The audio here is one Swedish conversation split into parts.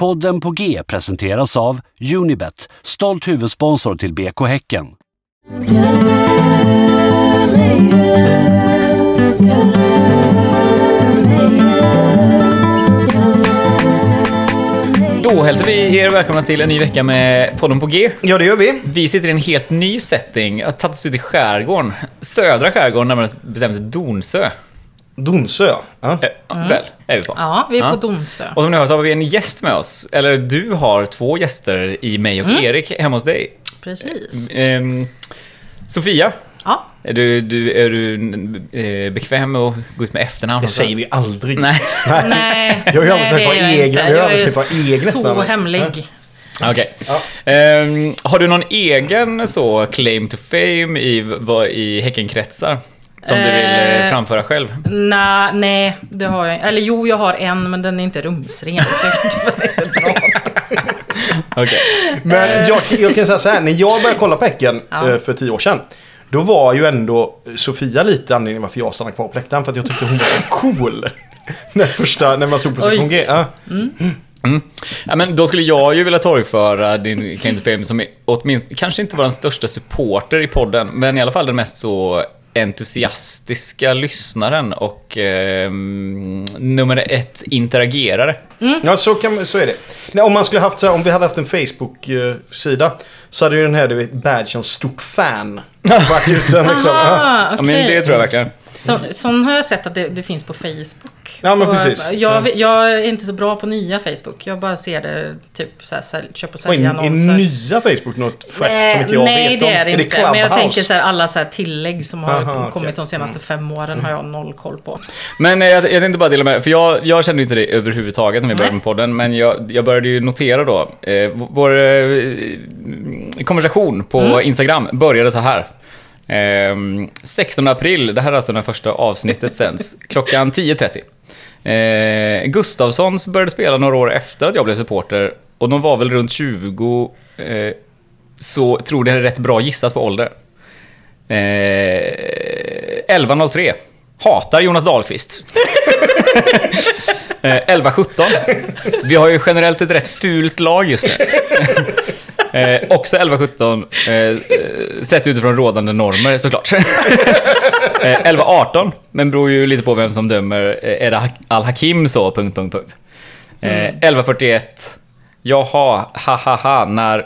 Podden på G presenteras av Unibet, stolt huvudsponsor till BK Häcken. Då hälsar vi er välkomna till en ny vecka med podden på G. Ja, det gör vi. Vi sitter i en helt ny setting. Jag har tagit oss ut i skärgården. Södra skärgården, närmare bestämt Donsö. Donsö. Ja. Eh, Väl, är vi på. Ja, vi är Ja. på Donsö. Och som ni hör så har vi en gäst med oss. Eller du har två gäster i mig och Mm. Erik hemma hos dig. Precis. Ehm, Sofia, Ja. är du, du, är du eh, bekväm med att gå ut med efternamn? Det säger vi aldrig. Nej. Nej, Jag har ju aldrig det vad är jag har aldrig är vad eget så är. hemlig. Okej. Ehm, har du någon egen så claim to fame i, i Häckenkretsar? Som du vill eh, Eh. framföra själv? Nej, nej, det har jag Eller jo, jag har en, men den är inte rumsren. Så jag kan inte inte dra. Okej. Men jag, jag kan säga så här, när jag började kolla på Häcken Ja. eh, för tio år sedan. Då var ju ändå Sofia lite anledningen varför jag stannade kvar på läktaren. För att jag tyckte hon var så cool. när, första, när man stod på sektion. G. Ja. Ja, men då skulle jag ju vilja torgföra din claim to fame som är åtminstone, kanske inte var den största supporter i podden, men i alla fall den mest så entusiastiska lyssnaren och ehm, nummer ett interagerare. Ja, så, kan, så är det. Nej, om, man skulle haft, så här, om vi hade haft en Facebook-sida så hade ju den här du vet, badgen stort fan ute. Liksom. Ja. Ah, Ja, men det tror jag verkligen. Så, sån har jag sett att det, det finns på Facebook. Ja, men Och precis. Jag, jag är inte så bra på nya Facebook. Jag bara ser det typ så här, sälj, köp och Vad är, är nya Facebook något fräckt som inte jag nej, vet det om? är det inte. Clubhouse? men jag tänker så här, alla så här tillägg som har Aha, kommit de senaste fem åren har jag noll koll på. Men jag, jag tänkte bara dela med det, för jag, jag kände inte det överhuvudtaget när vi började Nej. med podden, men jag, jag började ju notera då, eh, vår eh, konversation på Instagram började så här. Eh, 16 april, det här är alltså när första avsnittet sänds, klockan 10.30. Eh, Gustavssons började spela några år efter att jag blev supporter, och de var väl runt 20, eh, så tror det är rätt bra gissat på ålder. Eh, 11.03. Hatar Jonas Dahlqvist. eh, 11.17. Vi har ju generellt ett rätt fult lag just nu eh, också 11.17. Eh, eh, sett utifrån rådande normer såklart. eh, 11.18. Men beror ju lite på vem som dömer. Eh, är det Ha- Al-Hakim så? Punkt, punkt, punkt. Eh, 11.41. Jaha, ha ha ha, när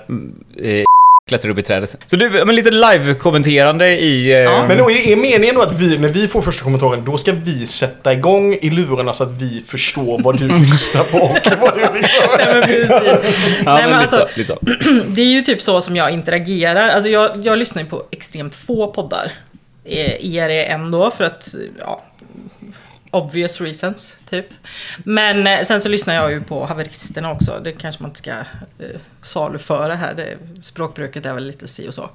eh, klättrar upp i trädet. Så du, men lite live-kommenterande i... Eh, Ja. Men då är, är meningen då att vi, när vi får första kommentaren, då ska vi sätta igång i lurarna så att vi förstår vad du lyssnar på och vad du liksom... Nej, men precis. Ja, Nej, men alltså, så, det är ju typ så som jag interagerar. Alltså jag, jag lyssnar ju på extremt få poddar. Eh, Er är en då för att, ja, obvious reasons, typ. Men eh, sen så lyssnar jag ju på haveristerna också. Det kanske man inte ska eh, saluföra här. Det, språkbruket är väl lite si och så.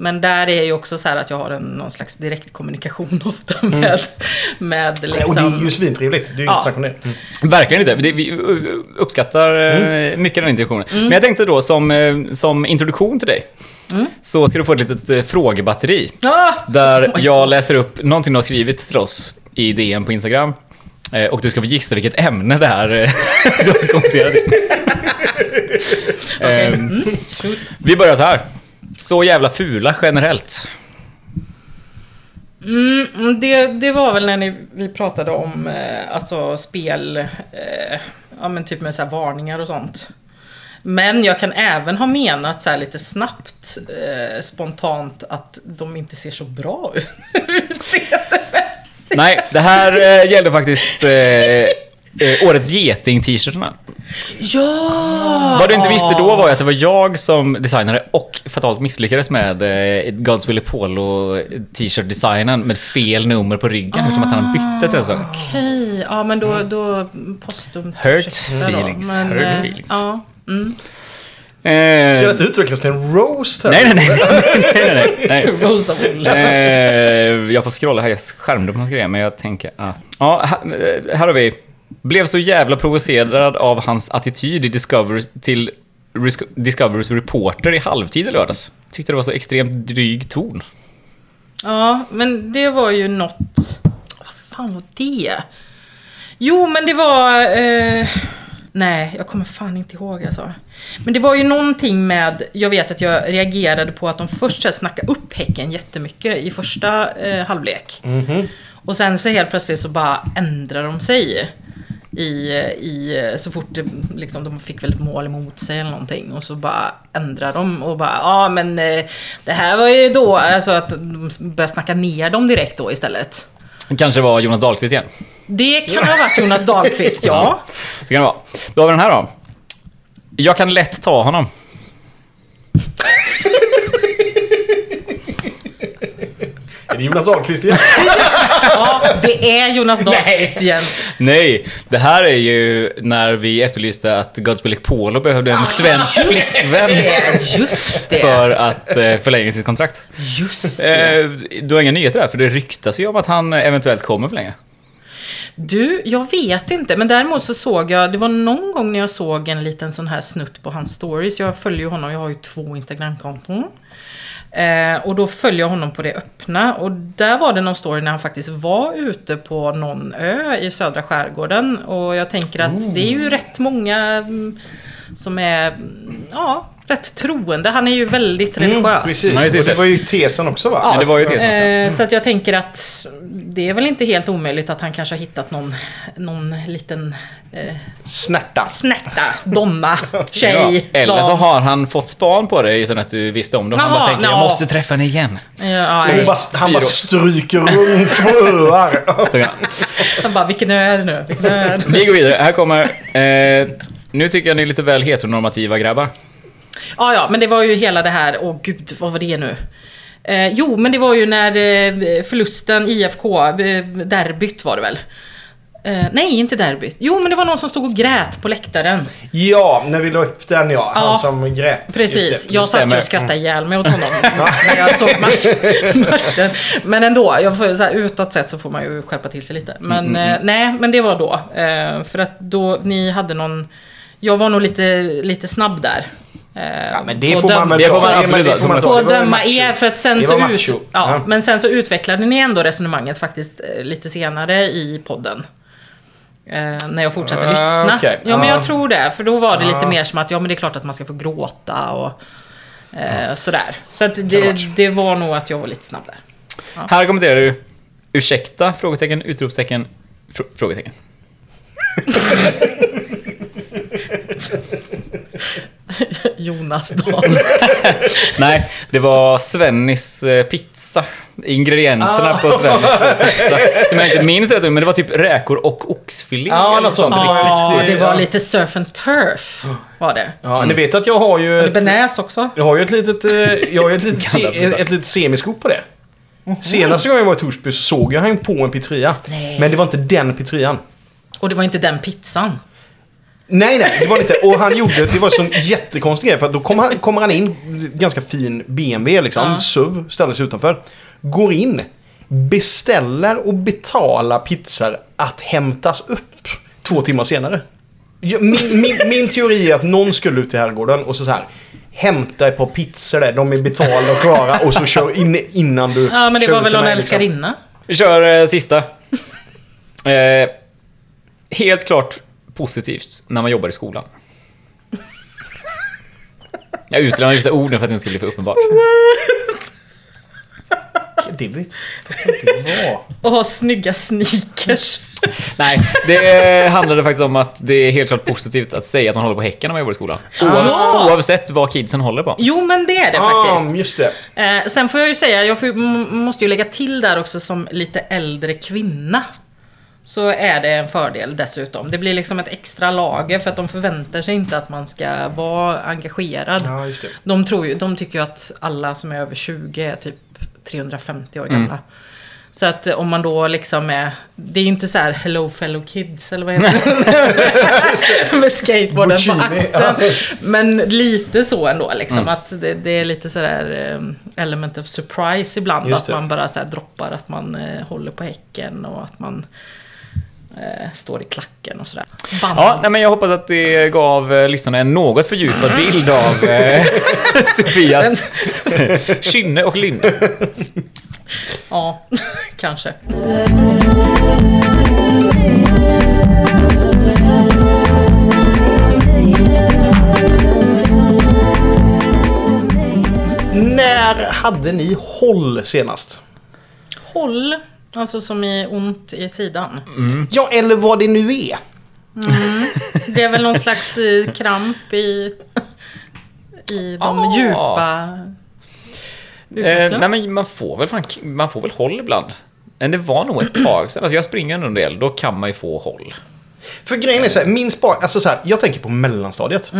Men där är ju också så här att jag har en, någon slags direktkommunikation ofta med, med liksom... Och det är ju svintrevligt. Det är ju Ja. inte snack om det. Mm. Verkligen inte. Det, vi uh, uppskattar uh, mycket den introduktionen. Men jag tänkte då som, som introduktion till dig. Så ska du få ett litet frågebatteri. Ah! Där jag läser upp någonting du har skrivit till oss i DM på Instagram. Eh, Och du ska få gissa vilket ämne det här eh, du har kommenterat i. Ehm, Vi börjar så här. Så jävla fula generellt. Mm, det, det var väl när ni, vi pratade om eh, alltså spel, eh, ja men typ med så här varningar och sånt. Men jag kan även ha menat så här lite snabbt, eh, spontant, att de inte ser så bra ut. Nej, det här eh, gällde faktiskt eh, eh, årets geting-t-shirtarna. ja! Vad du inte visste då var ju att det var jag som designade och fatalt misslyckades med eh, Gods Willy Polo t-shirt-designen med fel nummer på ryggen eftersom att han bytte till en sak. Okej, ja men då, då postum Hurt ursäkta då. feelings, Men, hurt eh, feelings. Ja, mm. Ska Eh, detta utvecklas till en roast här? nej, nej, nej. nej, nej, nej. Roast of Olle. Eh, jag får scrolla här, jag skärmade på någon grej, men jag tänker att... Ja, här, eh, här har vi. Blev så jävla provocerad av hans attityd i Discovery till Discoverys reporter i halvtid i lördags. Tyckte det var så extremt dryg ton. Ja, men det var ju något... Vad fan var det? Jo, men det var... Eh, Nej, jag kommer fan inte ihåg alltså. Men det var ju någonting med, jag vet att jag reagerade på att de först snackade upp Häcken jättemycket i första eh, halvlek. Och sen så helt plötsligt så bara ändrar de sig. I, i, så fort det, liksom, de fick väl ett mål emot sig eller någonting. Och så bara ändrar de och bara, ja men eh, det här var ju då, alltså att de börjar snacka ner dem direkt då istället. Det kanske var Jonas Dahlqvist igen. Det kan ha varit Jonas Dahlqvist, ja. Så kan det vara. Då har vi den här då. Jag kan lätt ta honom. Är det Jonas Dahlqvist igen? Ja, det är Jonas Dahlqvist igen. Nej, det här är ju när vi efterlyste att Godswill Polo behövde en svensk flickvän Det, just det. för att eh, förlänga sitt kontrakt. Just det. Eh, du har inga nyheter där, för det ryktas ju om att han eventuellt kommer förlänga. Du, jag vet inte. Men däremot så såg jag, det var någon gång när jag såg en liten sån här snutt på hans stories. Jag följer ju honom, jag har ju två Instagramkonton. Eh, och då följer jag honom på det öppna. Och där var det någon story när han faktiskt var ute på någon ö i södra skärgården. Och jag tänker att det är ju rätt många mm, som är, mm, ja, rätt troende. Han är ju väldigt religiös. Mm, precis. Ja, precis. Och det var ju tesen också va? Ja, det var ju tesen. Eh, så att jag tänker att det är väl inte helt omöjligt att han kanske har hittat någon, någon liten eh, Snärta. snärta, donna, tjej, Eller så har han fått span på det utan att du visste om det. Han bara tänker, jag ja. måste träffa henne igen. Ja, Han nej. bara, han bara stryker runt på öar. Så, ja. Han bara, vilken ö är det nu? Vilken ö är det nu? Vi går vidare. Här kommer... Eh, nu tycker jag ni är lite väl heteronormativa grabbar. Ja, ja, men det var ju hela det här, åh gud, vad var det nu? Eh, jo, men det var ju när eh, förlusten, IFK, eh, derbyt var det väl? Eh, nej, inte derbyt. Jo, men det var någon som stod och grät på läktaren. Ja, när vi la upp den ja. Han Ja, som grät. Just Precis, det. jag satt ju och skrattade ihjäl mig åt honom när jag såg match, matchen. Men ändå, jag får, så här, utåt sett så får man ju skärpa till sig lite. Men eh, nej, men det var då. Eh, för att då, ni hade någon... Jag var nog lite, lite snabb där. Eh, Ja, men det och får man Det får man absolut det ta. får man ta. ju döma er, för att sen så, ut, ja, Ja. men sen så utvecklade ni ändå resonemanget faktiskt eh, lite senare i podden. Eh, när jag fortsatte Ah, lyssna. okej. Ja, men jag tror det. För då var det lite Ah. mer som att, ja men det är klart att man ska få gråta och eh, sådär. Så att det, det var nog att jag var lite snabb där. Här kommenterar du Ursäkta? Frågetecken, utropstecken, fr frågetecken. Jonas Dahl. Nej, det var Svennis eh, pizza. Ingredienserna Ah. på Svennis eh, pizza. Som jag inte minns rätt, men det var typ räkor och oxfilé. Ja, något sånt. riktigt. Ja, det var lite surf and turf. Var det. Ja, ni vet att jag har ju... Ett, Benäs också. jag har ju ett litet, eh, jag har ju ett litet, Gamla se, ett, ett litet semiskop på det. Senaste gången jag var i Torsby så såg jag han på en pizzeria. Nej. Men det var inte den pizzerian. Och det var inte den pizzan. Nej, nej, det var det inte. Och han gjorde, det var en sån jättekonstig grej. För då kommer han, kommer han in, ganska fin BMW liksom, Ja. SUV, ställer sig utanför. Går in, beställer och betalar pizzor att hämtas upp två timmar senare. Min, min, min teori är att någon skulle ut i herrgården och så, så här. Hämta ett par pizzor där, de är betalda och klara och så kör in innan du Ja, men det var väl någon liksom. älskarinna. Vi kör eh, sista. Eh, helt klart positivt när man jobbar i skolan. Jag utelämnar vissa ord nu för att det inte ska bli för uppenbart. Det vet vad kan det vara? Och ha snygga sneakers. Nej, det handlade faktiskt om att det är helt klart positivt att säga att man håller på Häcken när man jobbar i skolan. Oavsett, Ja. oavsett vad kidsen håller på. Jo, men det är det Ah, faktiskt. just det. Eh, sen får jag ju säga, jag får, måste ju lägga till där också som lite äldre kvinna. Så är det en fördel dessutom. Det blir liksom ett extra lager för att de förväntar sig inte att man ska vara engagerad. Ja. De, tror ju, de tycker ju att alla som är över 20 är typ 350 år Mm. gamla. Så att eh, om man då liksom är... Det är ju inte så här hello fellow kids eller vad heter det? Med skateboarden på Bocini, axeln. Men lite så ändå liksom. Mm. Att det, det är lite sådär eh, element of surprise ibland. Att man bara så droppar att man eh, håller på häcken och att man Eh, står i klacken och sådär. Ja, nej, men jag hoppas att det gav eh, lyssnarna en något fördjupad bild av eh, Sofias kynne och linne. Ja, kanske. När hade ni håll senast? Håll? Alltså som i ont i sidan. Ja, eller vad det nu är. Det är väl någon slags eh, kramp i, i de Ah. djupa Eh, nej men man får väl fan, man får väl håll ibland. Men det var nog ett tag sedan. Alltså jag springer en del, då kan man ju få håll. För grejen är så här, min spar, alltså så här, jag tänker på mellanstadiet.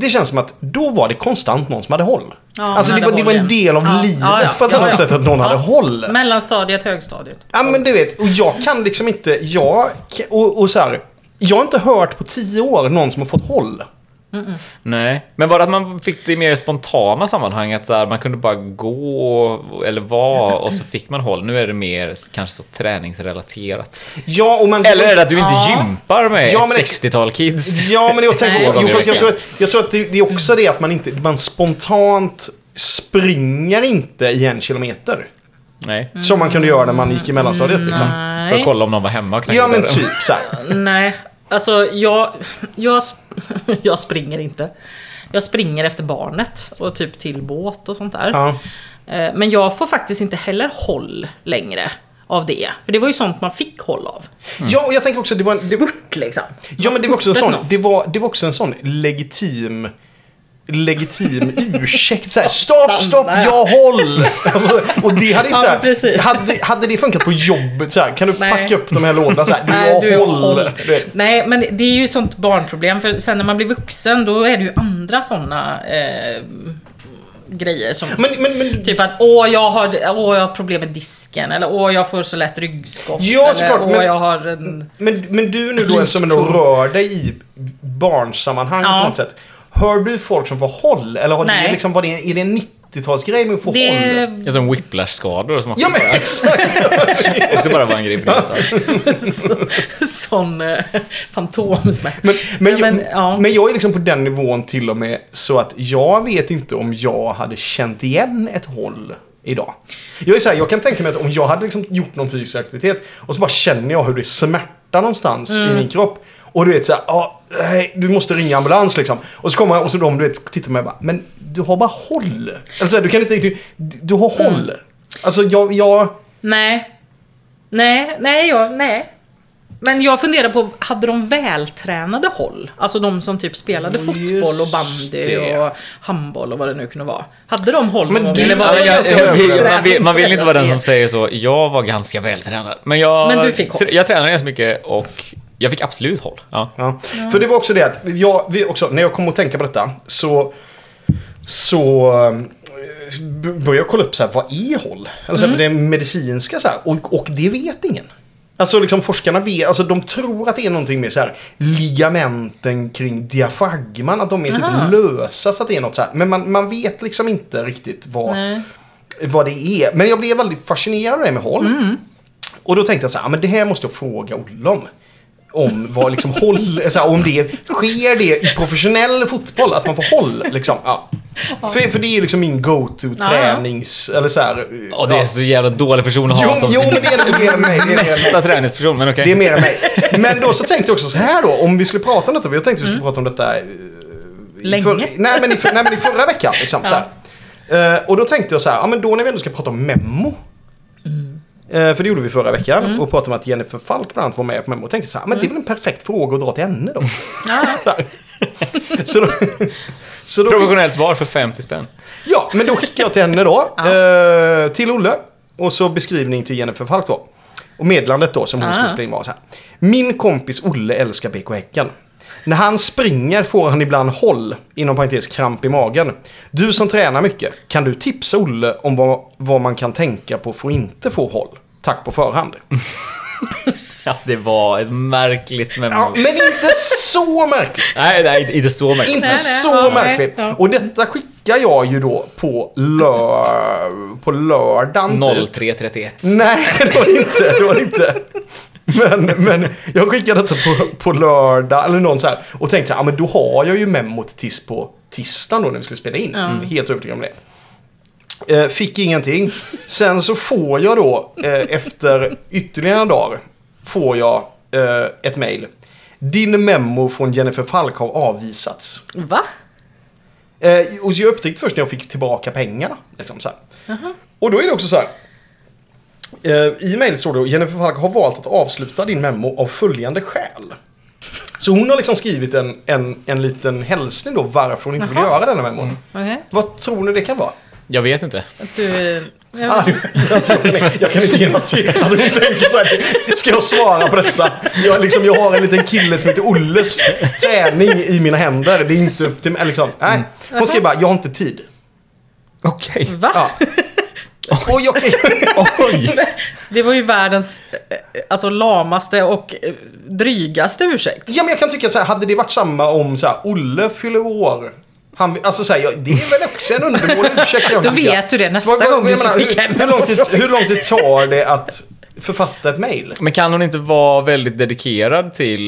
Det känns som att då var det konstant någon som hade håll. Ja, alltså det var, det var en del av. Ja, livet ja, på ett annat sätt att någon hade håll. Mellanstadiet, högstadiet. Ja men du vet, och jag kan liksom inte, jag, och, och så här, jag har inte hört på tio år någon som har fått håll. Nej, men var det att man fick det i mer spontana sammanhang? Att så här, man kunde bara gå eller vara och så fick man håll. Nu är det mer kanske så träningsrelaterat. Ja, och man... Eller är det att du inte Ja. gympar med Ja, men ett 60-tal kids? Ja, men jag också, jo, fast jag, tror att, jag tror att det, det är också det att man inte, man spontant springer inte i en kilometer. Nej, Som man kunde göra när man gick i mellanstadiet liksom. för att kolla om någon var hemma och knackade Ja men typ så här. Nej, alltså jag, jag, jag springer inte. Jag springer efter barnet och typ till båt och sånt där. Ja. Eh, Men jag får faktiskt inte heller håll längre av det. För det var ju sånt man fick håll av. ja, och jag tänker också det var, det, Spurt liksom. ja men det var också en sån, det var, det var också en sån legitim legitim ursäkt. Så här, stopp, stopp, jag håll! Alltså, och det hade inte Ja, så här, precis. hade, hade det funkat på jobbet så här, kan du Nej. packa upp de här lådorna så här, du Nej, du har håll. håll. Du vet. Nej, men det är ju sånt barnproblem. För sen när man blir vuxen, då är det ju andra såna eh, grejer som... Men, men, men, Typ att åh jag, har, åh jag har problem med disken eller åh jag får så lätt ryggskott. Ja, eller såklart, åh men- jag har en... Men, men du nu då som ändå rör dig i barnsammanhang Ja. på något sätt. Hör du folk som får håll? Eller har det liksom, var det, är det en 90-talsgrej med att få håll? Det... Det är som whiplash-skador som också, Ja men exakt! bara var en grej på det. sån eh, fantomsmärta. Men, men, Men, men, ja. men jag är liksom på den nivån till och med så att jag vet inte om jag hade känt igen ett håll idag. Jag är så här, jag kan tänka mig att om jag hade liksom gjort någon fysisk aktivitet och så bara känner jag hur det smärtar någonstans Mm. i min kropp. Och du vet så här, ah, nej, du måste ringa ambulans liksom. Och så kommer jag och så de du vet, tittar på mig och bara, men du har bara håll. Alltså, du kan inte riktigt, du, du har Mm. håll. Alltså jag, jag, Nej. Nej, nej, jag, nej. Men jag funderar på, hade de vältränade håll? Alltså de som typ spelade Oh, fotboll och bandy det. och handboll och vad det nu kunde vara. Hade de håll Men du- Eller var jag- jag- Jag man, vill, man vill inte vara den som säger så. Jag var ganska vältränad. Men jag, Men du fick håll. jag tränade ganska mycket och jag fick absolut håll. Ja. Ja. För det var också det att jag, vi också, när jag kom att tänka på detta så, så eh, började jag kolla upp så här, vad är håll? Alltså Mm. det medicinska så här, och, och det vet ingen. Alltså liksom forskarna vet, alltså de tror att det är någonting med så här ligamenten kring diafragman, att de är Aha. typ lösa så att det är något så här. Men man, man vet liksom inte riktigt vad, Nej. vad det är. Men jag blev väldigt fascinerad av det med håll. Mm. Och då tänkte jag så här, "Ah, men det här måste jag fråga Olle om. Om vad liksom håll, så här, om det sker det i professionell fotboll, att man får håll liksom. Ja. För, för det är liksom min go-to Ja, ja. tränings, eller så här. Och det är så jävla dålig person att ha Jo, som jo, sin men det är mer än mig. Det är mer än mig. nästa träningsperson. Men okej. Det är mer än mig. Men då så tänkte jag också så här då, om vi skulle prata om detta, för jag tänkte vi skulle prata om detta eh, i Länge. För, nej, men i, för- nej, men i förra veckan. Liksom, så här. Eh, och då tänkte jag så här, ja men då när vi ändå ska prata om Memo. Eh, för det gjorde vi förra veckan och pratade om att Jennifer Falk bland annat var med på Memo. Och tänkte så här, men det är väl en perfekt fråga att dra till henne då. Så då, så då Professionellt svar för 50 spänn. Ja, men då skickar jag till henne då. eh, till Olle. Och så beskrivning till Jennifer Falk då. Och meddelandet då som hon Ah. skulle springa var så här. Min kompis Olle älskar BK Häcken. När han springer får han ibland håll, inom parentes kramp i magen. Du som tränar mycket, kan du tipsa Olle om vad, vad man kan tänka på för att inte få håll? Tack på förhand. Ja, det var ett märkligt memo. Ja, men inte så märkligt. Nej, nej, inte så märkligt. Inte Nej, nej, så ja, nej, märkligt. ja. Och detta skickar jag ju då på, lör... på lördagen. typ. 03.31. Nej, det var det inte. Det var inte. Men, men jag skickade detta på, på lördag eller någon så här och tänkte så här, ja men då har jag ju memot tills på tisdagen då när vi skulle spela in. Mm, Helt övertygad om det. Eh, fick ingenting. Sen så får jag då eh, efter ytterligare dagar får jag eh, ett mail. Din memo från Jennifer Falk har avvisats. Va? Eh, och jag upptäckte först när jag fick tillbaka pengarna. Liksom, så här. Och då är det också så här. Eh, I mejlet står det Jennifer Falk har valt att avsluta din memo av följande skäl. Så hon har liksom skrivit en, en, en liten hälsning då varför hon inte vill Jaha. göra denna memon. Okej. Vad tror ni det kan vara? Jag vet inte. Att du... Jag, Ah, jag, tror, nej, jag kan inte ge något till. Att hon tänker så här, ska jag svara på detta? Jag, liksom, jag har en liten kille som heter Olles träning i mina händer. Det är inte upp till mig. Liksom. Nej, hon skriver bara, jag har inte tid. Okej. Va? Ja. Och jag, Oj! Det var ju världens eh, alltså, lamaste och eh, drygaste ursäkt. ja, men jag kan tycka så här, hade det varit samma om så här, Olle fyller år. Han, alltså så här, det är väl också en undermålig ursäkt. Då vet du det nästa Vad- vad- gång du ska menar, skicka hur, hur, lång tid, hur lång tid tar det att författa ett mejl? Men kan hon inte vara väldigt dedikerad till,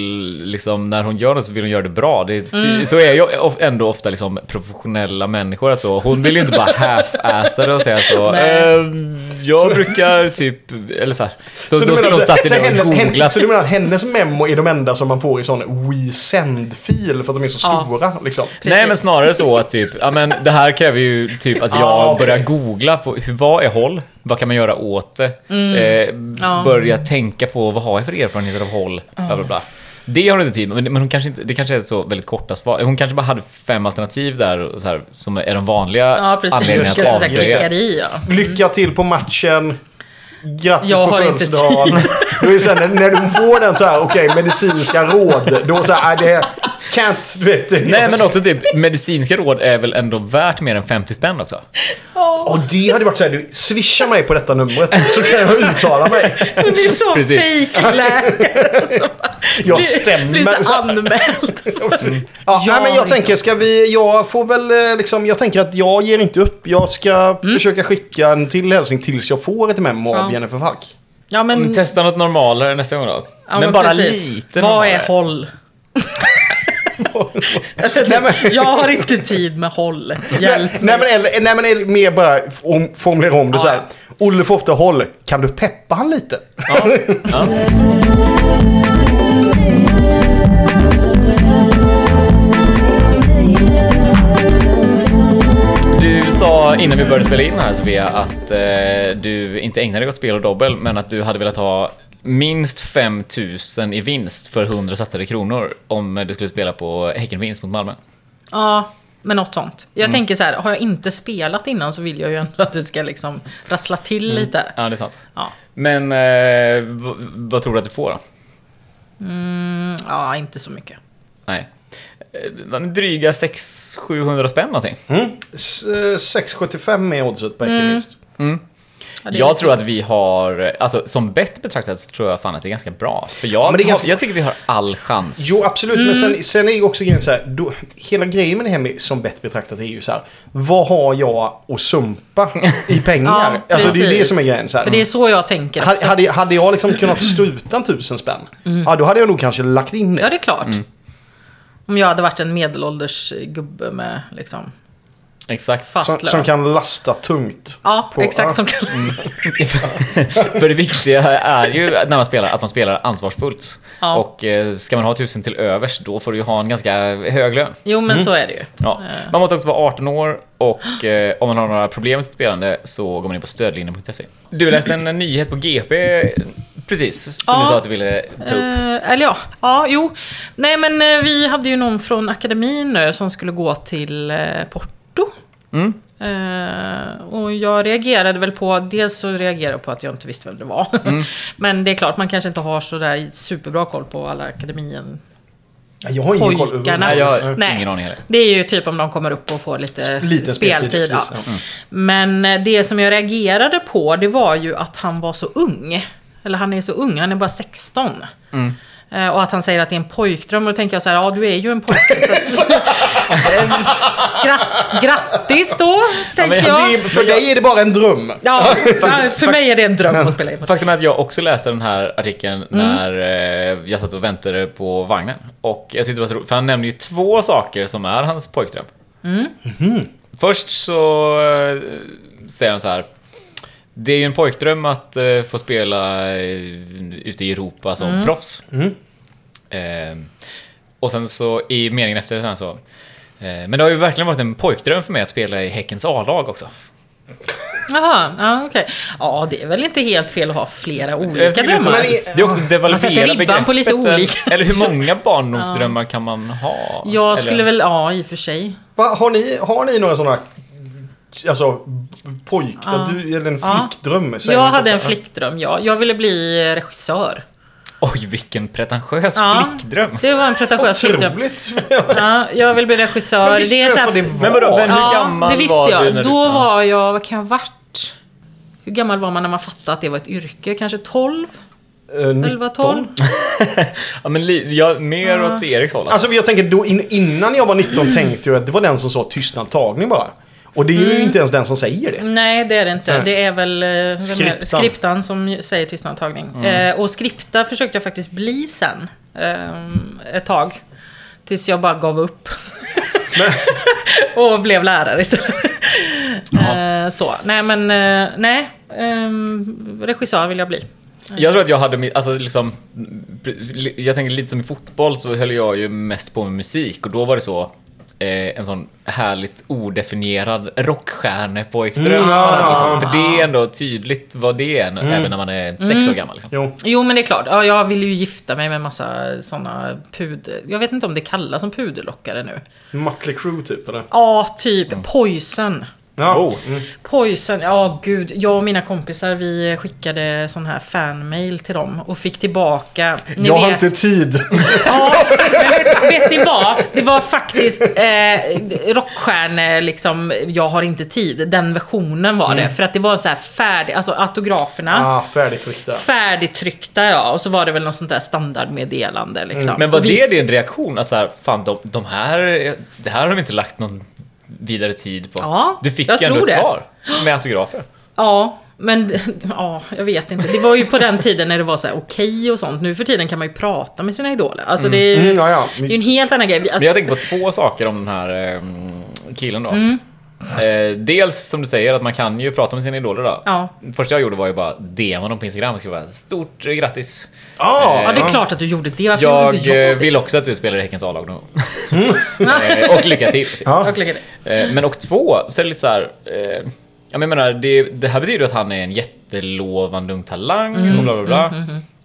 liksom, när hon gör det så vill hon göra det bra. Det, Mm. Så är ju ändå ofta liksom, professionella människor. Alltså. Hon vill ju inte bara half-assa det och säga så. Nej. "Ehm, jag brukar typ, eller så här. Så, du då skulle hon att- satt i så det och googlat. så du menar att hennes memo är de enda som man får i sån WeSend-fil för att de är så Ja. stora? Liksom. Nej men snarare så att typ, ja men det här kräver ju typ att jag Ah, okej. börjar googla på hur, vad är håll? Vad kan man göra åt det? Mm. Eh, Ja. Börja tänka på vad har jag för erfarenheter av håll? Bla, bla, bla. Det har hon inte tid med, men, men hon kanske inte, det kanske är så väldigt korta svar. Hon kanske bara hade fem alternativ där så här, som är de vanliga Ja, anledningarna att avböja. ja. Lycka till på matchen. Grattis Jag på födelsedagen. Då är det så här, när, de får den så här, okej, medicinska råd. Då så här, är det can't, du vet. det- Nej men också typ, medicinska råd är väl ändå värt mer än 50 spänn också? Och det hade varit så här, du swisha mig på detta numret så kan jag uttala mig. Det blir så fejkläkare. Jag stämmer. Blir så anmäld. Ja, Jag nej, men jag tänker, ska vi, jag får väl eh, liksom, jag tänker att jag ger inte upp. Jag ska försöka skicka en till hälsning tills jag får ett memo av Ja. Jennifer Falk. Ja men, Men testa något normalare nästa gång då. ja, men, bara precis. lite Vad normalare. är håll? Nej, men- Jag har inte tid med håll. Hjälp Nej men, eller, nej, men eller, mer bara om, formulera om det Ja. så här. Olle får ofta håll. Kan du peppa han lite? Ja. Ja. sa innan vi började spela in här Sofia att eh, du inte ägnade dig åt spel och dobbel men att du hade velat ha minst 5000 i vinst för 100 satsade kronor om du skulle spela på Häckenvinst mot Malmö. Ja, men något sånt. Jag Mm. tänker så här, har jag inte spelat innan så vill jag ju ändå att det ska liksom rassla till Mm. lite. Ja, det är sant. Ja. Men eh, vad tror du att du får då? Mm, ja, inte så mycket. Nej. Eh, Dryga 600-700 spänn någonting. Mm. S- eh, 6,75 är oddset på Häckenvinst. Ja, det är Jag tror att vi har, alltså som bett betraktat så tror jag fan att det är ganska bra. För jag, men det är har- ganska- jag tycker vi har all chans. Jo, absolut. Men Mm. sen, sen är ju också grejen så här. Då, hela grejen med det här med, som bett betraktat är ju så här. Vad har jag att sumpa i pengar? Ja, alltså det är ju det precis. som är grejen. Så här. För det är så jag tänker Hade, hade, hade jag liksom kunnat stå utan tusen spänn, ja då hade jag nog kanske lagt in det. Ja, det är klart. Om jag hade varit en medelålders gubbe med liksom... Exakt. Som, som kan lasta tungt. Ja, På- exakt som kan... För det viktiga är ju när man spelar att man spelar ansvarsfullt. Ja. Och eh, ska man ha tusen till övers då får du ju ha en ganska hög lön. Jo, men så är det ju. Ja. Eh. Man måste också vara 18 år och eh, om man har några problem med sitt spelande så går man in på stödlinjen.se. Du läste en nyhet på GP precis, som Ja. du sa att du ville ta upp. Eh, eller ja, ja, jo. Nej, men eh, vi hade ju någon från akademin nu som skulle gå till eh, Porto. Mm. Eh, och jag reagerade väl på, dels så reagerade jag på att jag inte visste vem det var. Mm. men det är klart, man kanske inte har så där superbra koll på alla akademien. Ja, Jag har ingen koll. Nej, jag har Nej. ingen aning heller. Det är ju typ om de kommer upp och får lite Liten speltid. speltid, ja. ja. Men eh, det som jag reagerade på, det var ju att han var så ung. Eller han är så ung, han är bara 16. Mm. Eh, Och att han säger att det är en pojkdröm. Och då tänker jag så här, ja du är ju en pojke. Så att, Eh, Gra- grattis då, tänker men jag. Är, för dig är det bara en dröm. Ja, för mig är det en dröm att spela i. Faktum är att jag också läste den här artikeln Mm. när eh, jag satt och väntade på vagnen. Och jag tyckte det var så roligt, för han nämner ju två saker som är hans pojkdröm. Mm. Först så eh, säger han så här. Det är ju en pojkdröm att eh, få spela eh, ute i Europa som Mm. proffs. Eh, och sen så i meningen efter så, här så Eh, Men det har ju verkligen varit en pojkdröm för mig att spela i Häckens A-lag också. Jaha, ja okej. Ja, det är väl inte helt fel att ha flera olika tycker det, är så, drömmar. det är också devalvera Man sätter ribban på lite olika. Eller hur många barndomsdrömmar kan man ha? Jag Eller- skulle väl, ja i och för sig. Va, har, ni, har ni några sådana Alltså pojk, Ja. du, eller en Ja. flickdröm? Jag hade en flickdröm, ja. Jag ville bli regissör. Oj, vilken pretentiös Ja. flickdröm. Det var en pretentiös flickdröm. Otroligt! Ja, jag vill bli regissör. Men det är du så här, det var? Men vadå, men- hur gammal det visste var jag. du när du- Då ja. var jag, vad kan jag ha varit? Hur gammal var man när man fattade att det var ett yrke? Kanske 12? Eh, 11, 12? Ja, men ja, mer åt Eriks håll. Alltså jag tänker då in, innan jag var 19 tänkte jag att det var den som sa tystnad tagning bara. Och det är Mm. ju inte ens den som säger det. Nej, det är det inte. Nej. Det är väl eh, är? Skriptan. skriptan som säger tystnadtagning. Eh, och skripta försökte jag faktiskt bli sen. Eh, ett tag. Tills jag bara gav upp. och blev lärare istället. eh, så, nej men, eh, nej. Eh, regissör vill jag bli. Jag tror att jag hade alltså liksom, jag tänker lite som i fotboll så höll jag ju mest på med musik och då var det så eh, en sån härligt odefinierad rockstjärnepojkdröm. Mm, ja, liksom. För det är ändå tydligt vad det är även när man är sex år gammal. Liksom. Jo. Jo men det är klart, ja, jag vill ju gifta mig med massa såna puder... Jag vet inte om det kallas som puderlockare nu. Mötley Crüe typ eller? Ja, typ Poison. Ja. Oh. Mm. Poison, ja gud. Jag och mina kompisar vi skickade sån här fanmail till dem och fick tillbaka... Ni Jag har vet, inte tid. Ja, men vet, vet ni vad? Det var faktiskt eh, rockstjärne, liksom, jag har inte tid. Den versionen var det. För att det var så här färdig, alltså autograferna. Mm. Ah, färdigtryckta. Färdigtryckta ja, och så var det väl något sånt där standardmeddelande liksom. Mm. Men var vi- det din reaktion? Alltså här, fan de, de här, det här har de inte lagt någon vidare tid på. Ja, du fick jag ändå tror ett det. svar med autografer. Ja, men ja, jag vet inte. Det var ju på den tiden när det var så här okej och sånt. Nu för tiden kan man ju prata med sina idoler. Alltså det är ju Mm, ja, ja. det är ju en helt annan grej. Men Alltså, jag tänker på två saker om den här eh, killen då. Mm. Eh, dels som du säger att man kan ju prata med sina idoler då. Ja. Första jag gjorde var ju bara DMa dem på Instagram och skriva stort eh, grattis. Ah, ja, det är klart att du gjorde det. Varför Jag gjorde eh, det? vill också att du spelar i Häckens A-lag någon gång. Eh, och lycka till. Ja. Jag klickade. Eh, Men och två, så är det lite så här. Eh, ja, men jag menar, det, det här betyder att han är en jättelovande ung talang Mm. och bla bla bla.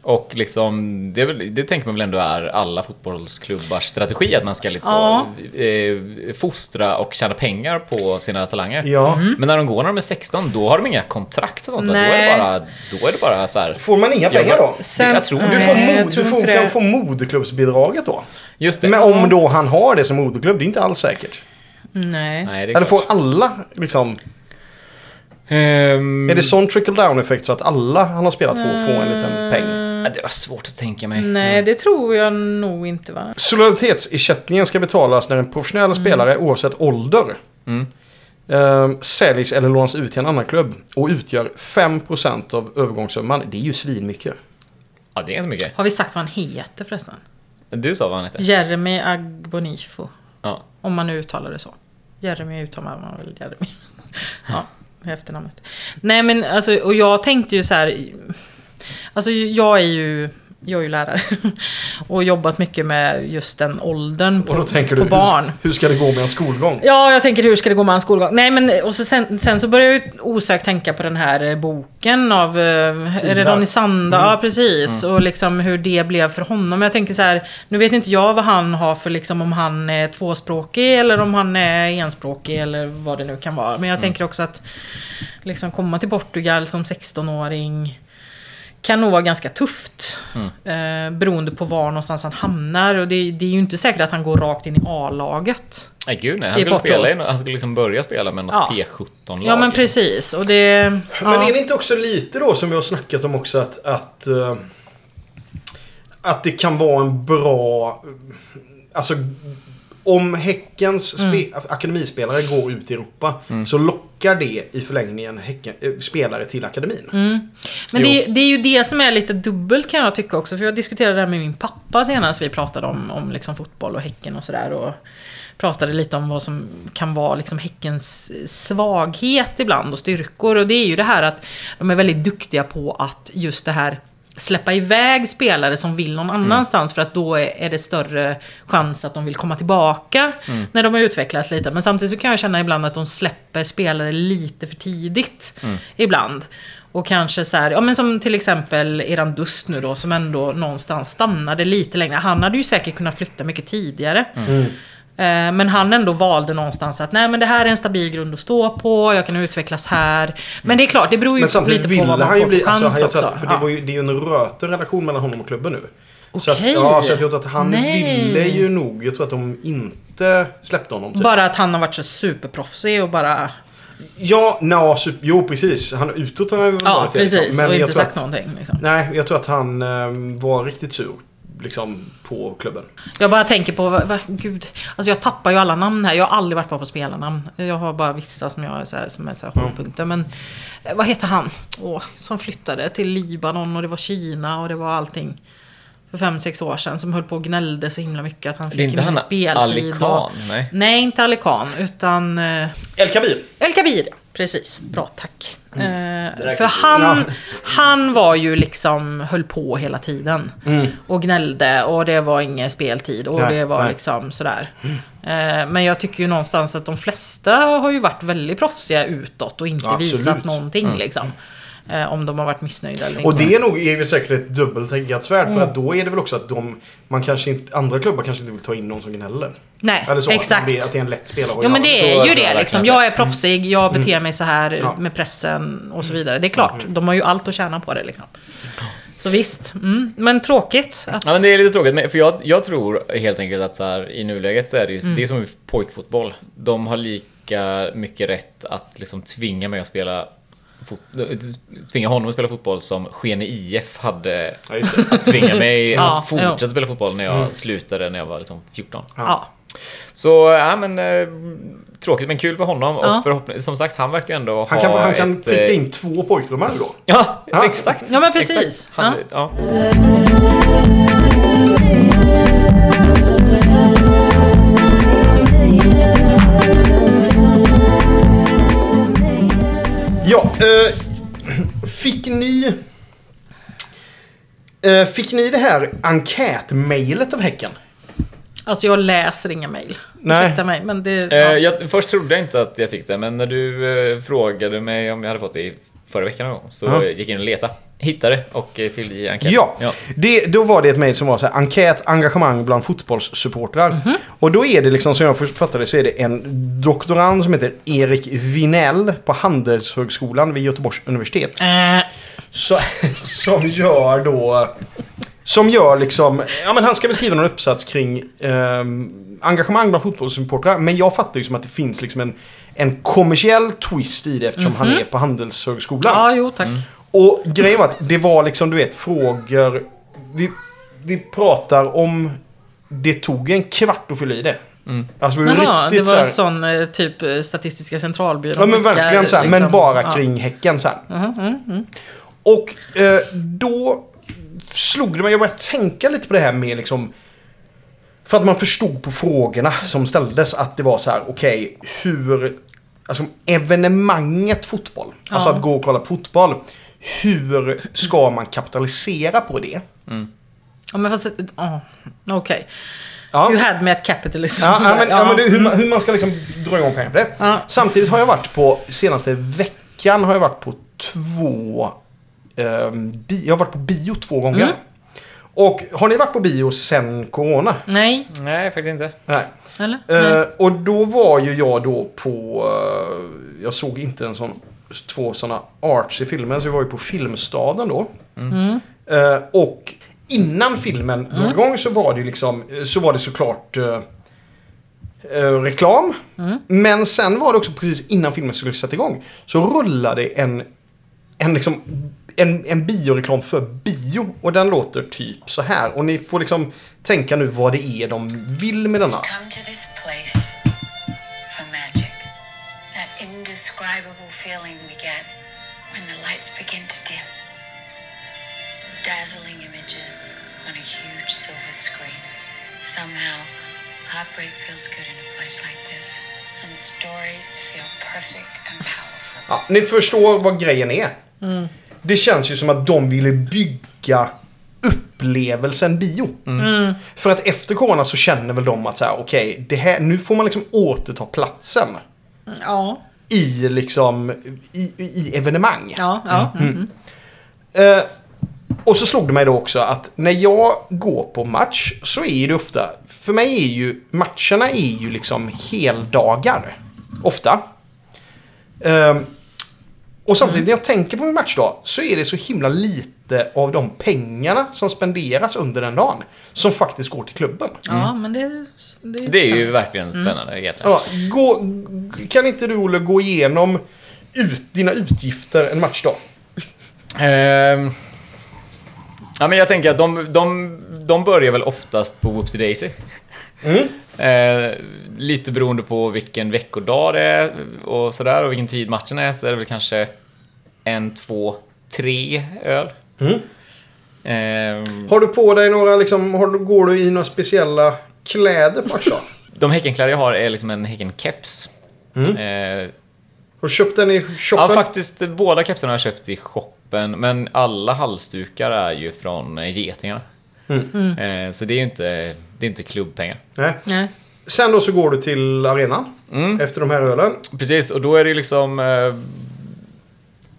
Och liksom, det, är väl, det tänker man väl ändå är alla fotbollsklubbars strategi, att man ska lite Ja. så, eh, fostra och tjäna pengar på sina talanger. Ja. Men när de går när de är 16, då har de inga kontrakt och sånt. va? Då är det Nej. bara, då är det bara så här. Får man inga pengar då? Sen- jag tror Du, det. får Nej, mod, tror du får, kan få moderklubbsbidraget då. Just det. Men om då han har det som moderklubb, det är inte alls säkert. Nej. Nej, det är Eller får klart. alla liksom... Ehm, Är det sån trickle down effekt så att alla han har spelat får får en liten peng? Det var svårt att tänka mig. Nej, det tror jag nog inte va? Solidaritetsersättningen ska betalas när en professionell spelare oavsett ålder Mm. eh, säljs eller lånas ut till en annan klubb och utgör 5% av övergångssumman. Det är ju svinmycket. Ja, det är inte så mycket. Har vi sagt vad han heter förresten? Du sa vad han hette. Jeremy Agbonifo. Ja. Om man nu uttalar det så. Jeremy uttalar man väl Jeremy. ja, efternamnet. Nej men alltså, och jag tänkte ju så här. Alltså jag är ju, jag är ju lärare. och jobbat mycket med just den åldern på, Och då tänker på du, barn. hur, hur ska det gå med en skolgång? Ja, jag tänker hur ska det gå med hans skolgång? Nej, men och så sen, sen så börjar jag osökt tänka på den här eh, boken av... eh, Ronny Sanda? Ja, precis. Och liksom hur det blev för honom. Jag tänker så här, nu vet inte jag vad han har för liksom om han är tvåspråkig eller om han är enspråkig eller vad det nu kan vara. Men jag tänker också att liksom komma till Portugal som 16-åring kan nog vara ganska tufft. Eh, beroende på var någonstans han hamnar. Och det, det är ju inte säkert att han går rakt in i A-laget. Nej gud nej, han skulle, Porto. spela i, han skulle liksom börja spela med något Ja. P17-lag. Ja men liksom. precis. Och det... Men ja. är det inte också lite då som vi har snackat om också att... Att, eh, att det kan vara en bra... Alltså... Om Häckens Mm. spe, akademispelare går ut i Europa så lockar det i förlängningen häcken, eh, spelare till akademin. Mm. Men det, det är ju det som är lite dubbelt kan jag tycka också. För jag diskuterade det här med min pappa senast vi pratade om, om liksom fotboll och Häcken och sådär. Och pratade lite om vad som kan vara liksom Häckens svaghet ibland och styrkor. Och det är ju det här att de är väldigt duktiga på att just det här släppa iväg spelare som vill någon annanstans för att då är, det större chans att de vill komma tillbaka när de har utvecklats lite. Men samtidigt så kan jag känna ibland att de släpper spelare lite för tidigt. Ibland. Och kanske så här, ja men som till exempel Eran Dust nu då, som ändå någonstans stannade lite längre. Han hade ju säkert kunnat flytta mycket tidigare. Eh, Men han ändå valde någonstans att nej men det här är en stabil grund att stå på, jag kan utvecklas här. Men det är klart, det beror ju lite på vad man får för bli... chans Alltså, jag tror också. att, för det, var ju, det är ju en röter relation mellan honom och klubben nu. Så att, Okej. ja, så jag tror att han Nej. ville ju nog... Jag tror att de inte släppte honom. Typ. Bara att han har varit så superproffsig och bara... Ja, no, super, jo precis. Han utåt har han ju Ja, varit det, precis. liksom. Men och inte sagt att, någonting. Liksom. Nej, jag tror att han eh, var riktigt sur. Liksom på klubben. Jag bara tänker på, vad, vad, gud. Alltså jag tappar ju alla namn här. Jag har aldrig varit bra på spelarnamn. Jag har bara vissa som jag är så här, som är så här hållpunkter. Men eh, vad heter han? Åh, som flyttade till Libanon och det var Kina och det var allting. För fem, sex år sedan. Som höll på och gnällde så himla mycket att han fick Det är inte ingen han speltid. Ali och- Khan, nej. Nej, inte Ali Khan. Utan... Eh, El Kabir. El Kabir, precis. Bra, tack. Mm. Eh, för han, han var ju liksom, höll på hela tiden. Och gnällde och det var ingen speltid och Mm. Nej, det var nej. Mm. liksom sådär. Eh, men jag tycker ju någonstans att de flesta har ju varit väldigt proffsiga utåt och inte Absolut. visat någonting liksom. Eh, om de har varit missnöjda eller Och inte. det är nog är väl säkert ett dubbelteggat svärd. För att då är det väl också att de... Man kanske inte... Andra klubbar kanske inte vill ta in någon som gnäller. Nej, Eller så. exakt. Det, att det är en lätt spelare att Ja men det är ju det liksom. att Jag är proffsig, jag beter mig så här Mm. Ja. med pressen och så vidare. Det är klart, de har ju allt att tjäna på det liksom. Så visst, mm. men tråkigt att... Ja, men det är lite tråkigt, för jag, jag tror helt enkelt att så här, i nuläget så är det ju Mm. det är som pojkfotboll. De har lika mycket rätt att liksom tvinga mig att spela tvinga honom att spela fotboll som Skene IF hade Ja, just det. att tvinga mig Ja, att fortsätta jo. spela fotboll när jag slutade när jag var liksom 14. Ja. Så, ja men eh, tråkigt men kul för honom Ja. och förhoppningsvis, som sagt han verkar ändå Han ha kan, han kan ett, pricka eh, in två pojkdrömmar då. Ja, Ja. exakt. Ja, men precis. Exakt. Han, ja. Ja, eh, fick ni... Eh, fick ni det här enkätmejlet av Häcken? Alltså jag läser inga mejl. Nej. Ursäkta mig, men det... Eh, ja. jag, först trodde jag inte att jag fick det, men när du eh, frågade mig om jag hade fått det i förra veckan någon gång, så gick jag in och letade. Hittade och eh, fyllde i enkäten. Ja, Det, då var det ett mejl som var så här, enkät engagemang bland fotbollssupportrar. Mhm. Och då är det liksom, som jag fattar det, så är det en doktorand som heter Erik Vinell på Handelshögskolan vid Göteborgs universitet. Eh, Så, som gör då... Som gör liksom... Ja men han ska väl skriva någon uppsats kring ehm, engagemang bland fotbollssupportrar. Men jag fattar ju som att det finns liksom en, en kommersiell twist i det eftersom han är på Handelshögskolan. ja, jo tack. Och grejen var att det var liksom, du vet, frågor... Vi, vi pratar om... Det tog en kvart att fylla i det. Alltså vi var Jaha, det riktigt var så här, sån eh, typ eh, Statistiska centralbyrån. Ja men verkligen så här, men liksom, bara ja. kring Häcken så här. Mm, mm. Och eh, då slog det mig, jag började tänka lite på det här med liksom... För att man förstod på frågorna som ställdes att det var så här, okej, hur... Alltså evenemanget fotboll, alltså Ja. att gå och kolla på fotboll. Hur ska man kapitalisera på det? Ja men fast... Oh, Okej. Ja. You had me at capitalism. Ja, ja, men, ja, men det, hur, Mm. man, hur man ska liksom dra igång pengar på det. Ja. Samtidigt har jag varit på, senaste veckan har jag varit på två... ehm, bi, jag har varit på bio två gånger. Mm. Och har ni varit på bio sen corona? Nej, Nej, faktiskt inte. Nej. eller? Eh, Nej. och då var ju jag då på... eh, jag såg inte en sån... Två såna arts i filmen, så vi var ju på Filmstaden då. Mm. Eh, och innan filmen drog igång så var det ju liksom... Så var det såklart... eh, eh, reklam. Mm. Men sen var det också precis innan filmen skulle sätta igång. Så rullade en... En liksom... En, en bioreklam för bio. Och den låter typ så här. Och ni får liksom tänka nu vad det är de vill med denna. come to this place indescribable feeling we get when the lights begin to dim. Dazzling images on a huge silver screen. Somehow, heartbreak feels good in a place like this. And stories feel perfect and powerful. Ja, ni förstår vad grejen är. Det känns ju som att de ville bygga upplevelsen bio. För att efter corona så känner väl de att så här, okej, det här, nu får man liksom återta platsen Ja, i liksom, i, i evenemang. ja, ja. Mm. Eh, och så slog det mig då också att när jag går på match så är det ofta, för mig är ju matcherna är ju liksom heldagar. Ofta. Eh, och samtidigt när jag tänker på min matchdag så är det så himla lite av de pengarna som spenderas under den dagen som faktiskt går till klubben. ja men det, det, Det är ju verkligen spännande egentligen. Ja, gå, kan inte du Olle gå igenom ut, dina utgifter en matchdag? Ehm, ja, men jag tänker att de, de, de börjar väl oftast på Whoopsie Daisy. Mm. Eh, lite beroende på vilken veckodag det är och sådär och vilken tid matchen är så är det väl kanske en, två, tre öl. Mm. Ehm, Har du på dig några, liksom, har du, går du i några speciella kläder matchdag? de Häckenkläder jag har är liksom en Häcken-keps. Mm. Eh, Har du köpt den i ja, shoppen? faktiskt båda kepsarna har jag köpt i shoppen, men alla halsdukar är ju från eh, Getingarna. Mm. Eh, så det är ju inte, det är inte klubbpengar. Nej. Nej. Sen då så går du till arenan Mm. efter de här ölen. Precis, och då är det liksom...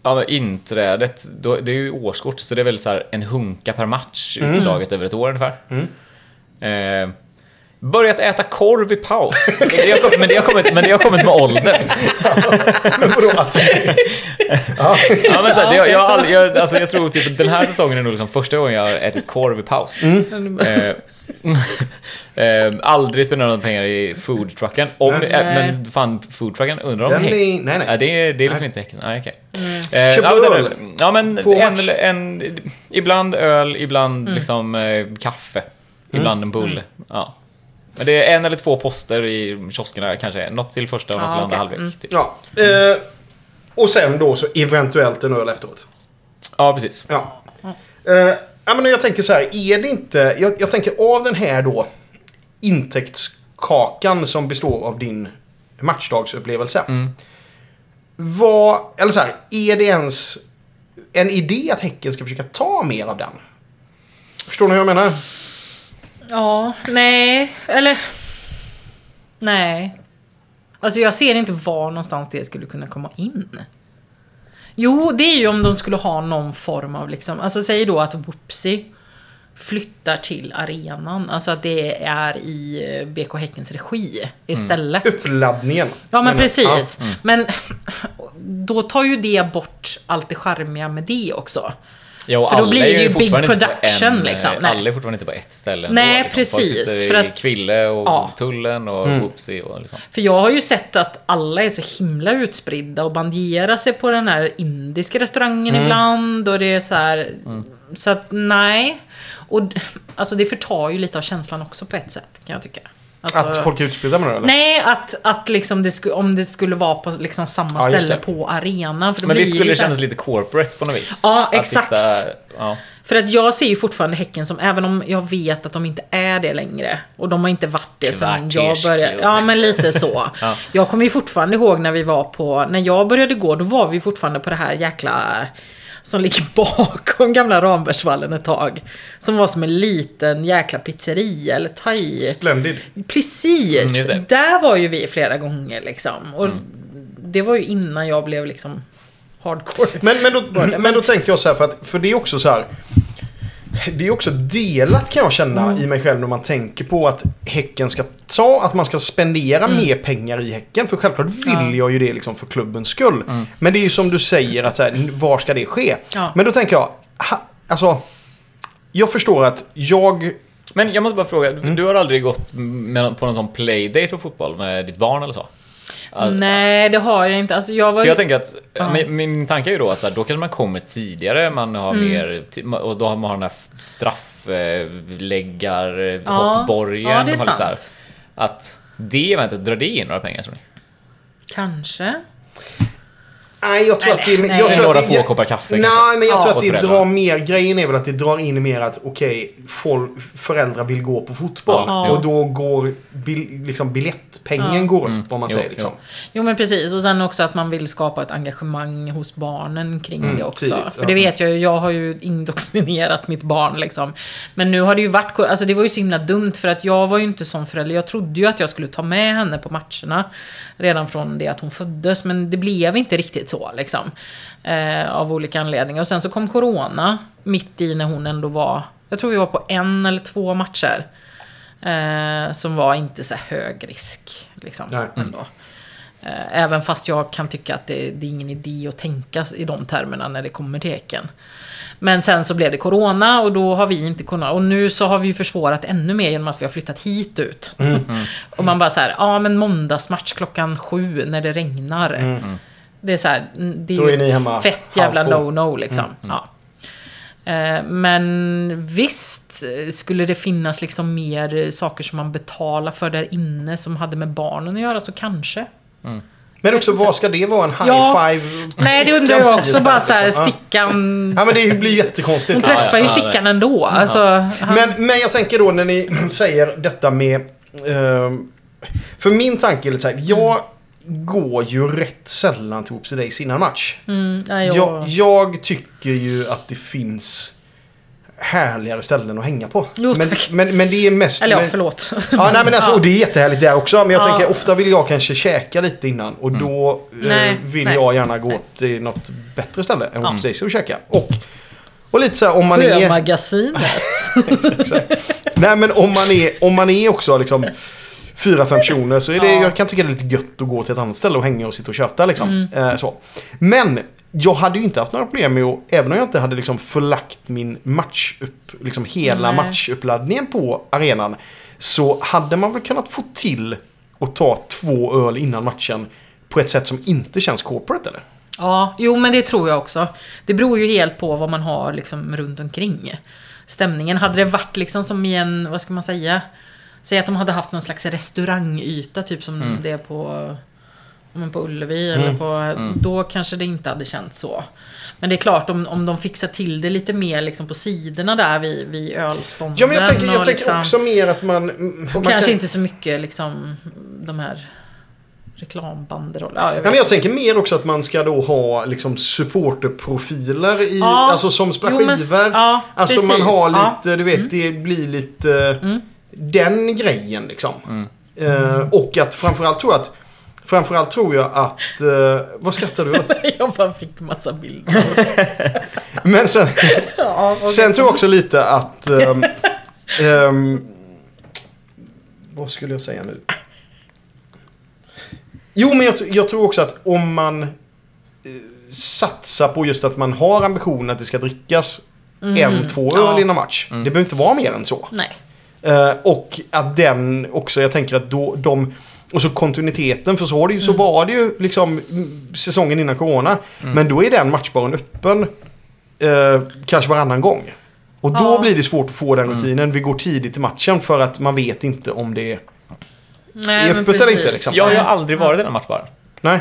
Ja, men inträdet, då, det är ju årskort, så det är väl så här en hunka per match utslaget över ett år ungefär. Eh, börjat äta korv i paus. Men det har kommit, men det har kommit, men det har kommit med åldern. Men vadå? Att, ja. Ja, men så här, det, jag, jag, jag, alltså, jag tror typ att den här säsongen är nog liksom första gången jag har ätit korv i paus. Eh, eh, aldrig spenderat några pengar i foodtrucken. Om, Nej. eh, men fan, foodtrucken undrar om Den Häck- är, nej, nej. Ja, det, är, det är liksom inte Häcken. Nej, okej. Eh, Köper ja, men, du öl ja, men en, en, ibland öl, ibland liksom eh, kaffe. Ibland en bulle. Ja. Men det är en eller två poster i kioskerna kanske. Något till första och något Ja, till andra okej. halvlek. Typ. Ja. Eh, och sen då så eventuellt en öl efteråt. Ja, precis. Ja. Eh, ja men jag tänker så här, är det inte... Jag, jag tänker av den här då intäktskakan som består av din matchdagsupplevelse. Vad... Eller så här, är det ens en idé att Häcken ska försöka ta mer av den? Förstår ni vad jag menar? Ja, nej, eller... Nej. Alltså jag ser inte var någonstans det skulle kunna komma in. Jo, det är ju om de skulle ha någon form av liksom, alltså säg då att Whoopsie flyttar till arenan. Alltså att det är i eh, BK Häckens regi istället. Uppladdningen. Ja men jag. precis. Men då tar ju det bort allt det charmiga med det också. Ja, och För då blir är det ju big production, en, eh, liksom. Nej. Alla är fortfarande inte på ett ställe. Nej, ändå, liksom. Precis, för att- Kville och Ja. Tullen och Mm. Whoopsie och liksom. För jag har ju sett att alla är så himla utspridda och bandierar sig på den här indiska restaurangen Mm. ibland och det är så här. Så att nej. Och alltså det förtar ju lite av känslan också på ett sätt kan jag tycka. Alltså, Att folk är utspridda med det eller? Nej, att, att liksom det sku, om det skulle vara på liksom samma Ja, ställe på arenan. För Men ju skulle det så här- kännas lite corporate på något vis? Ja, exakt. sitta- ja. För att jag ser ju fortfarande Häcken som, även om jag vet att de inte är det längre. Och de har inte varit det sedan jag började. Ja, men lite så. Ja. Jag kommer ju fortfarande ihåg när vi var på, när jag började gå, då var vi fortfarande på det här jäkla som ligger bakom gamla Rambergsvallen ett tag. Som var som en liten jäkla pizzeria eller thai. Splendid. Precis! Mm. Där var ju vi flera gånger liksom. Och det var ju innan jag blev liksom hardcore. Men, men, då, men då tänker jag så här, för, att, för det är också så här. Det är också delat kan jag känna i mig själv när man tänker på att Häcken ska ta, att man ska spendera mer pengar i Häcken. För självklart vill Ja. jag ju det liksom för klubbens skull. Men det är ju som du säger, att så här, var ska det ske? Ja. Men då tänker jag, ha, alltså. Jag förstår att jag... Men jag måste bara fråga, Mm. du har aldrig gått med, på någon sån playdate på fotboll med ditt barn eller så? All- Nej, det har jag inte. Alltså jag var För ju... jag tänker att, Ja. min, min tanke är ju då att så här, då kanske man kommer tidigare, man har Mm. mer, och då har man den här straffläggar, Ja. hoppborgen. Ja, det är så här, sant. Att det eventet, drar det in några pengar tror ni? Kanske. Nej, jag tror att det... Nej, Jag tror några att det, få koppar kaffe Nej, kanske. men jag Ja. tror att det drar mer... Grejen är väl att det drar in mer att okej, folk, föräldrar vill gå på fotboll. Ja. Och då går bil, liksom biljettpengen går upp, om man Jo, säger liksom. Jo men precis, och sen också att man vill skapa ett engagemang hos barnen kring Mm, det också. tidigt, För ja. det vet jag ju, jag har ju indoktrinerat mitt barn liksom. Men nu har det ju varit, alltså det var ju så himla dumt för att jag var ju inte sån förälder. Jag trodde ju att jag skulle ta med henne på matcherna redan från det att hon föddes. Men det blev inte riktigt så liksom. Eh, av olika anledningar. Och sen så kom corona mitt i när hon ändå var, jag tror vi var på en eller två matcher. Eh, som var inte så hög risk. Liksom, Nej. ändå. Eh, Även fast jag kan tycka att det, det är ingen idé att tänka i de termerna när det kommer till Häcken. Men sen så blev det Corona och då har vi inte kunnat. Och nu så har vi ju försvårat ännu mer genom att vi har flyttat hit ut. och man bara så här, ja men måndagsmatch klockan sju när det regnar. Det är så här, det är ju är ni ett fett jävla no-no liksom. Ja. Eh, Men visst eh, skulle det finnas liksom mer eh, saker som man betalar för där inne som hade med barnen att göra så kanske. Men också, vad ska det vara? En high Ja. five? Nej, det undrar jag också. Bara så här, stickan... Ja, men det blir jättekonstigt. Hon träffar ju stickan ändå. Alltså, han, Men, men jag tänker då när ni säger detta med... för min tanke är lite så här, jag går ju rätt sällan till Oopsie Days innan match. mm, nej, jag, Jag, jag tycker ju att det finns härligare ställen att hänga på. Jo, men, men, men det är mest... Eller ja, men, förlåt. Ja, nej, men alltså, och det är jättehärligt där också. Men jag Ja. tänker ofta vill jag kanske käka lite innan. Och då eh, Nej, vill nej. jag gärna gå till något bättre ställe än. Oopsie Days och käka. Och, och lite så här om man är... Sjömagasinet. Nej men om man är, om man är också liksom fyra, fem personer så är det, Ja. jag kan tycka det är lite gött att gå till ett annat ställe och hänga och sitta och köta liksom. Mm. Eh, så. Men jag hade ju inte haft några problem med att, även om jag inte hade liksom förlagt min match upp, liksom hela Nej. matchuppladdningen på arenan. Så hade man väl kunnat få till att ta två öl innan matchen på ett sätt som inte känns corporate eller? Ja, jo men det tror jag också. Det beror ju helt på vad man har liksom runt omkring. Stämningen. Hade det varit liksom som i en, vad ska man säga? Säg att de hade haft någon slags restaurangyta, typ som det är på, men på Ullevi. Eller på, Då kanske det inte hade känts så. Men det är klart, om, om de fixar till det lite mer liksom på sidorna där vid, vid ölstånden. Ja men jag tänker, jag tänker liksom, också mer att man... Och man kanske kan- inte så mycket liksom de här reklambanderoller. Ja, jag Ja, men jag tänker mer också att man ska då ha liksom supporterprofiler i, Ja. alltså som spelar Jo, men- skivor. ja, alltså man precis. har Ja. Mm. lite, du vet, det blir lite den grejen liksom. Eh, och att framförallt tror jag att Framförallt tror jag att... eh, vad skrattar du åt? Jag bara fick massa bilder. Men sen, ja, okej. sen tror jag också lite att... ehm, ehm, vad skulle jag säga nu? Jo, men jag, jag tror också att om man eh, satsar på just att man har ambitionen att det ska drickas en, två öl Ja. innan match. Det behöver inte vara mer än så. Nej. Eh, och att den också, jag tänker att då, de... Och så kontinuiteten, för så, har det ju, så var det ju liksom mm, säsongen innan corona. Men då är den matchbaren öppen eh, kanske varannan gång. Och då Ja. blir det svårt att få den rutinen. Vi går tidigt i matchen för att man vet inte om det är... Nej, Är men öppet eller precis. inte, liksom? Jag har ju aldrig varit i den matchbaren. Nej.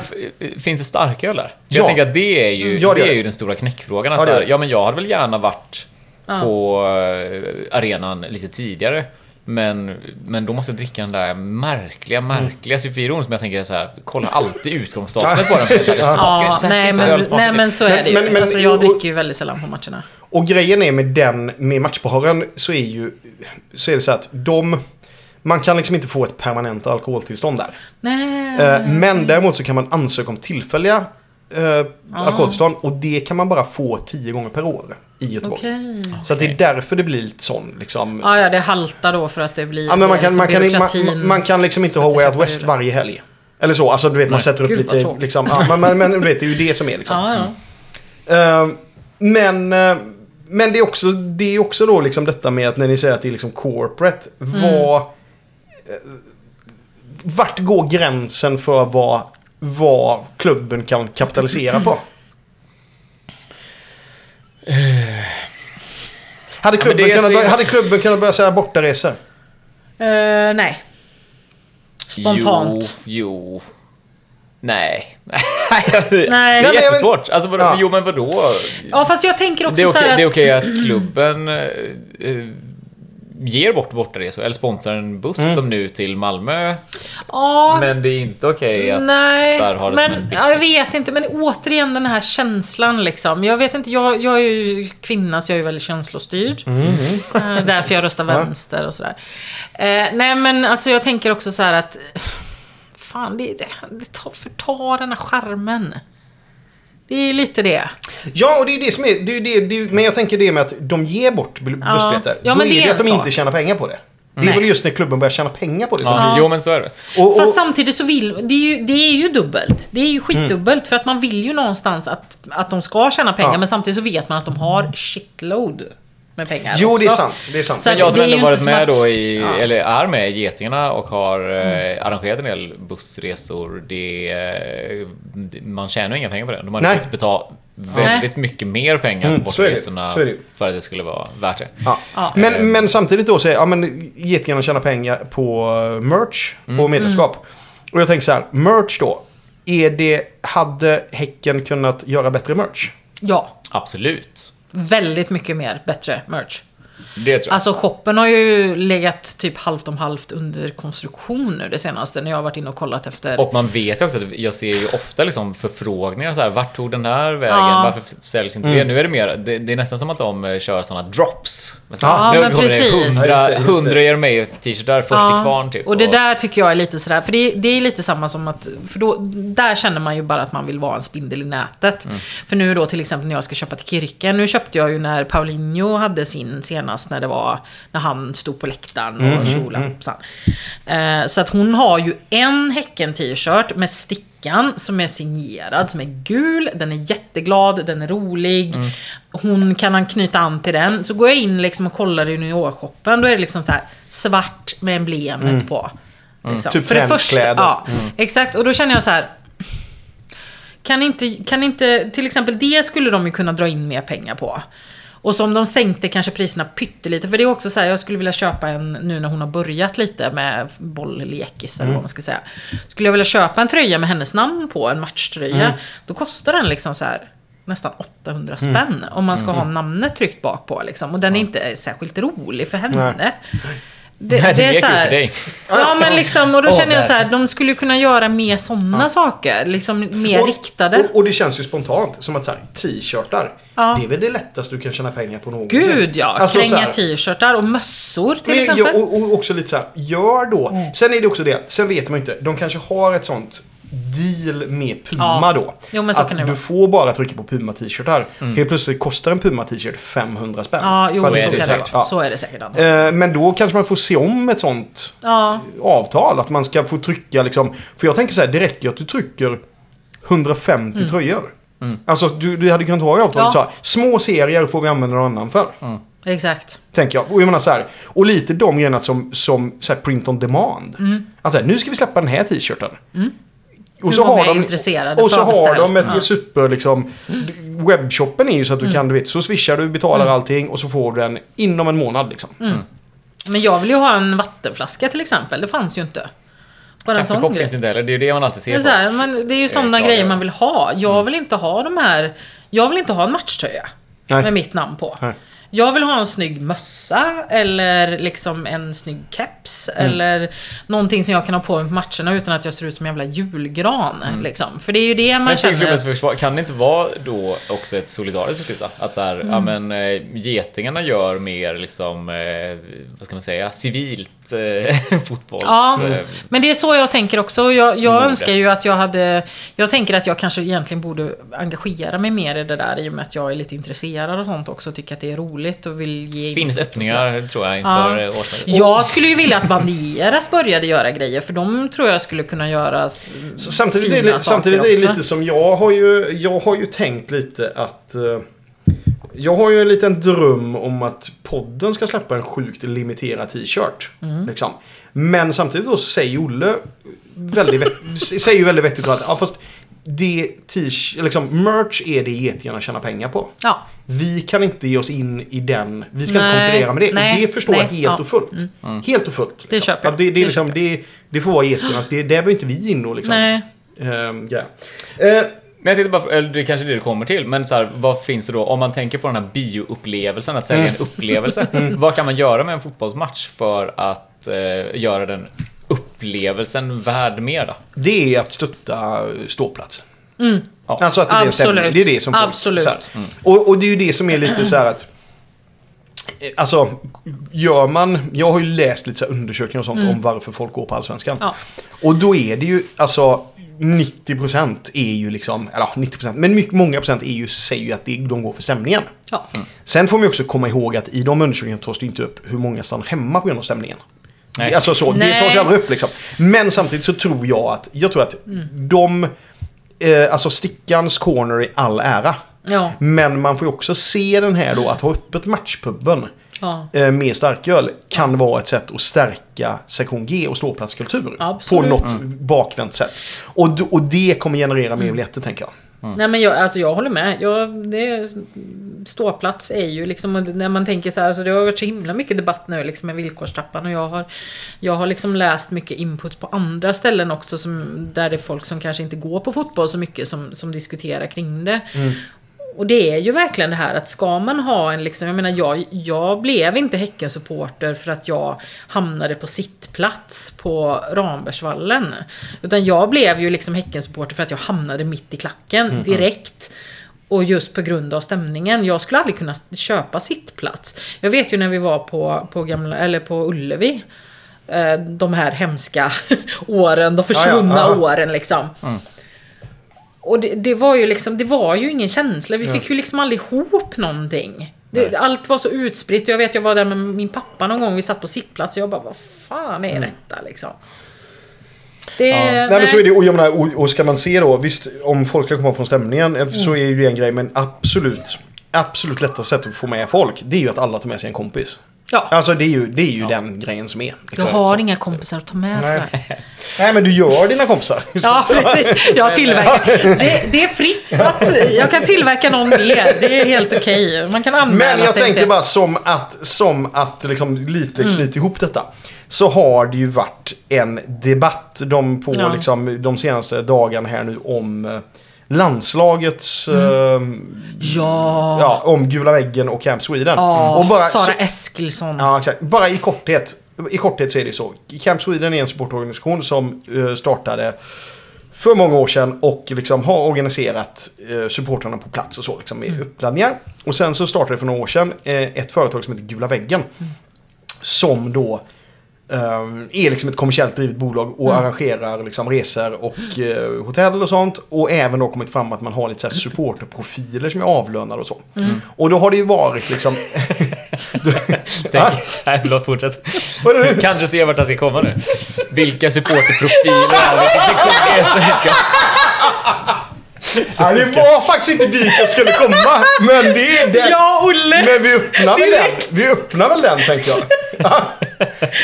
Finns det starköl där? Ja. Jag tänker att det är ju, Ja, det det är det. ju den stora knäckfrågan. Ja, Alltså, ja, det. ja, men jag hade väl gärna varit Ja. på eh, arenan lite tidigare. Men, men då måste jag dricka den där märkliga, märkliga Syfiron som jag tänker så här, kollar alltid utgångsdatumet på den. För det, här, smakar, Ja, nej, inte men, nej men så är det ju. Men- men- alltså, jag och- dricker ju väldigt sällan på matcherna. Och grejen är med den, med matchbaren så är ju... Så är det så att de... Man kan liksom inte få ett permanent alkoholtillstånd där. Nej. Eh, Men däremot så kan man ansöka om tillfälliga eh, alkoholtillstånd och det kan man bara få tio gånger per år i Göteborg. Okej. Så det är därför det blir lite sån liksom. Ja, ja, det haltar då för att det blir... Ja, men man, kan, liksom man, kan, man, man kan liksom inte ha Way Out West varje helg. Eller så, alltså du vet man sätter upp Gud, lite liksom. Ja, men, men, men du vet, det är ju det som är liksom. Ja, ja. Eh, men, eh, men det är också, det är också då liksom detta med att när ni säger att det är liksom corporate. Vad... eh, Vart går gränsen för vad, vad klubben kan kapitalisera på? Hade klubben, är kunnat, börja- hade klubben kunnat börja säga bortaresor? Eh, nej. Spontant. Jo, jo. Nej. Nej, det Nej. är jättesvårt. Alltså, vadå, Ja. Jo, men vadå? Ja, fast jag tänker också Det är så här det är att... okej att klubben eh, eh, ger bort bortaresor, eller sponsrar en buss Mm. som nu till Malmö. Ja, Men det är inte okej att Nej, så här, ha det men som en business. jag vet inte. Men återigen den här känslan liksom. Jag vet inte, jag, jag är ju kvinna så jag är väldigt känslostyrd. Eh, Därför jag röstar vänster och sådär. Eh, nej men alltså jag tänker också så här att... Fan, det, det, det tar, förtar den här charmen. Det är lite det. Ja, och det är ju det som är... Det är, det, det är, men jag tänker det med att de ger bort bussbiljetter. Ja, Då men är det det, är att de sak. inte tjänar pengar på det. Det är Nej. väl just när klubben börjar tjäna pengar på det. som Ja, blir- Jo, men så är det. Och, och, Fast samtidigt så vill... Det är ju, det är ju dubbelt. Det är ju skitdubbelt. För att man vill ju någonstans att, att de ska tjäna pengar. Ja. Men samtidigt så vet man att de har shitload med pengar jo, det är också. sant. Det är sant. Så Men jag som ändå varit med att- då i, Ja. eller är med i Getingarna och har eh, arrangerat en del bussresor. Det, eh, man tjänar inga pengar på det. De har Nej. fått betala väldigt mycket mer pengar Mm, är det. för att det skulle vara värt det. Ja. Ja. Men, men samtidigt då så är ja, men Getingarna tjänar pengar på eh, merch Mm. och medlemskap. Och jag tänker så här, merch då. Är det, hade Häcken kunnat göra bättre merch? Ja. Absolut. Väldigt mycket mer bättre merch. Det tror jag. Alltså shoppen har ju legat typ halvt om halvt under konstruktion nu det senaste när jag har varit inne och kollat efter. Och man vet ju också att jag ser ju ofta liksom förfrågningar så här, vart tog den här vägen? Ja. Varför säljs inte det? Nu är det mer, det, det är nästan som att de eh, kör sådana drops. Men så, Ja, nu men precis. 100, Ja, just det, just det. 100 er med t-shirtar först Ja, till kvarn typ. Och det där tycker jag är lite sådär, för det, det är lite samma som att, för då, där känner man ju bara att man vill vara en spindel i nätet. Mm. För nu då till exempel när jag ska köpa till Kirken, nu köpte jag ju när Paulinho hade sin när det var, när han stod på läktaren Mm, och tjolapsan. Eh, så att hon har ju en Häcken-t-shirt med stickan som är signerad, som är gul, den är jätteglad, den är rolig. Mm. Hon kan han knyta an till den. Så går jag in liksom och kollar i New York-shoppen, då är det liksom så här svart med emblemet på. Liksom. Typ För det första, ja, exakt. Och då känner jag så här. Kan inte, kan inte, till exempel det skulle de ju kunna dra in mer pengar på. Och så om de sänkte kanske priserna pyttelite, för det är också så här, jag skulle vilja köpa en, nu när hon har börjat lite med bolllekis eller vad man ska säga. Skulle jag vilja köpa en tröja med hennes namn på, en matchtröja, då kostar den liksom så här nästan 800 spänn om man ska ha namnet tryckt bak på liksom. Och den är inte särskilt rolig för henne. Det, Nej, det är så här- för dig. Ja men liksom, och då Åh, känner jag så här, de skulle kunna göra mer sådana saker. Liksom mer riktade. Och, och det känns ju spontant som att så här, t-shirtar. Ja. Det är väl det lättaste du kan tjäna pengar på någonsin. Gud ja, Alltså, så kränga t-shirtar och mössor till Men, exempel. ja, och, och också lite så här, gör då. Mm. Sen är det också det, sen vet man inte. De kanske har ett sånt deal med Puma Ja. då. Jo, men så att kan det du vara. får bara trycka på Puma t-shirtar. Helt plötsligt kostar en Puma t-shirt 500 spänn. Ja, jo, så det kan är det säkert. Ja. Så är det säkert. Eh, Men då kanske man får se om ett sånt Ja, avtal. Att man ska få trycka liksom. För jag tänker så här, det räcker att du trycker 150 tröjor. Alltså du, du hade kunnat ha i avtalet Mm. Ja. så här, små serier får vi använda någon annan för. exakt. Tänker jag. Och jag menar så här, och lite de grejerna som, som så här, print on demand. Mm. Att så här, nu ska vi släppa den här t-shirten. Och Hur många är intresserade och så har de ett Ja. super liksom. Webbshoppen är ju så att du kan, du vet, så swishar du, betalar Mm. allting och så får du den inom en månad liksom. Men jag vill ju ha en vattenflaska till exempel. Det fanns ju inte. Bara en sån finns inte heller, det är ju det man alltid Det är, ser så här, men det är ju sådana grejer man vill ha. Jag vill inte ha de här... Jag vill inte ha en matchtröja. Nej. Med mitt namn på. Nej. Jag vill ha en snygg mössa eller liksom en snygg keps. Mm. Eller någonting som jag kan ha på mig på matcherna utan att jag ser ut som en jävla julgran. Mm. Liksom. För det är ju det man Men känner... Att, försvar, kan det inte vara då också ett solidariskt beslut? Att så här, ja Mm. men eh, getingarna gör mer liksom, eh, vad ska man säga, civilt eh, fotbolls... Ja, eh, men det är så jag tänker också. Jag, jag önskar ju att jag hade... Jag tänker att jag kanske egentligen borde engagera mig mer i det där i och med att jag är lite intresserad och sånt också. Tycker att det är roligt och vill ge finns öppningar tror jag inför ja. årsmötet. Jag skulle ju vilja att Bandieras började göra grejer, för de tror jag skulle kunna göra Så Samtidigt är, fina det, samtidigt är saker det också. lite som jag har ju, jag har ju tänkt lite att... jag har ju en liten dröm om att podden ska släppa en sjukt limiterad t-shirt. Mm. Liksom. Men samtidigt då så säger Olle väldigt, säger ju väldigt vettigt att ja, fast det liksom, merch är det getingarna tjänar pengar på. Ja, Vi kan inte ge oss in i den, vi ska inte Nej, konkurrera med det. nej, det förstår jag nej, helt ja. Mm. och fullt. Helt och fullt. Liksom. Det köper jag. Det, det, är Det liksom, köper det, det får vara getingarnas, det, där behöver inte vi in och liksom nej. ehm, grejen. Eh, Men jag tänkte bara, eller det är kanske är det du kommer till, men så här, vad finns det då, om man tänker på den här bioupplevelsen, att sälja en upplevelse. Vad kan man göra med en fotbollsmatch för att eh, göra den upplevelsen värd mer då? det är att stötta ståplats. Ja. Alltså att det blir en stämning. Absolut. Det är det som folk... Absolut. Så här. Och, och det är ju det som är lite så här att... eh, Alltså, gör man... Jag har ju läst lite så här undersökningar och sånt om varför folk går på Allsvenskan. Ja. Och då är det ju, alltså... 90% är ju liksom, eller ja, 90% men mycket, många procent är ju, säger ju att det, de går för stämningen. Ja. Sen får man ju också komma ihåg att i de undersökningarna tas det inte upp hur många stannar hemma på grund av stämningen. Nej. Alltså så, det Nej. tas ju aldrig upp liksom. Men samtidigt så tror jag att, jag tror att de, eh, alltså Stickans corner i all ära. Ja. Men man får ju också se den här då, att ha öppet matchpubben Ja. eh, med starköl kan vara ett sätt att stärka sektion G och ståplatskultur. Absolut. På något bakvänt sätt. Och, och det kommer generera mer biljetter tänker jag. Nej men jag, alltså jag håller med. Jag, det, ståplats är ju liksom, när man tänker så här, så det har varit så himla mycket debatt nu liksom med villkorstrappan och jag har, jag har liksom läst mycket input på andra ställen också som, där det är folk som kanske inte går på fotboll så mycket som, som diskuterar kring det. Och det är ju verkligen det här att ska man ha en liksom, jag menar jag, jag blev inte Häckensupporter för att jag hamnade på sittplats på Rambergsvallen. Utan jag blev ju liksom Häckensupporter för att jag hamnade mitt i klacken direkt. Och just på grund av stämningen. Jag skulle aldrig kunna köpa sittplats. Jag vet ju när vi var på, på, gamla, eller på Ullevi. eh, De här hemska åren, de försvunna Ja, ja, ja. åren liksom. Och det, det var ju liksom, det var ju ingen känsla. Vi fick ju liksom aldrig ihop någonting. Det, allt var så utspritt. Jag vet, jag var där med min pappa någon gång. Vi satt på sittplats och jag bara, vad fan är detta liksom? Det, Nej, men så är det. Och, jag menar, och, och ska man se då, visst om folk ska komma från stämningen eh, så är ju det en grej. Men absolut, absolut lättaste sättet att få med folk, det är ju att alla tar med sig en kompis. Ja. Alltså det är ju, det är ju den grejen som är. Jag liksom. har Så- inga kompisar att ta med Nej. Nej men du gör dina kompisar. Ja, precis. Jag tillverkar. Det, det är fritt att jag kan tillverka någon mer. Det är helt okej. Man kan anmäla Men jag sig tänkte bara som att, som att liksom lite knyta ihop detta. Så har det ju varit en debatt de, på Ja. liksom, de senaste dagarna här nu om landslagets... eh, Ja. ja, om Gula väggen och Camp Sweden. Ja, och bara, Sara så, Eskilsson. ja, exakt. bara i korthet. I korthet så är det så. Camp Sweden är en supportorganisation som eh, startade för många år sedan och liksom har organiserat eh, supportrarna på plats och så liksom med uppladdningar. Och sen så startade det för några år sedan eh, ett företag som heter Gula väggen. Som då eh, är liksom ett kommersiellt drivet bolag och arrangerar liksom resor och eh, hotell och sånt. Och även då kommit fram att man har lite så här supporterprofiler som är avlönade och så. Och då har det ju varit liksom... Nej, förlåt, fortsätt. Kanske se vart han ska komma nu. Vilka supporterprofiler är det? Vilken sektion är det som vi ska... Ja, det var faktiskt inte dit jag skulle komma. Men det är den. Ja, Olle! Men vi öppnar väl den? Vi öppnar väl den tänker jag.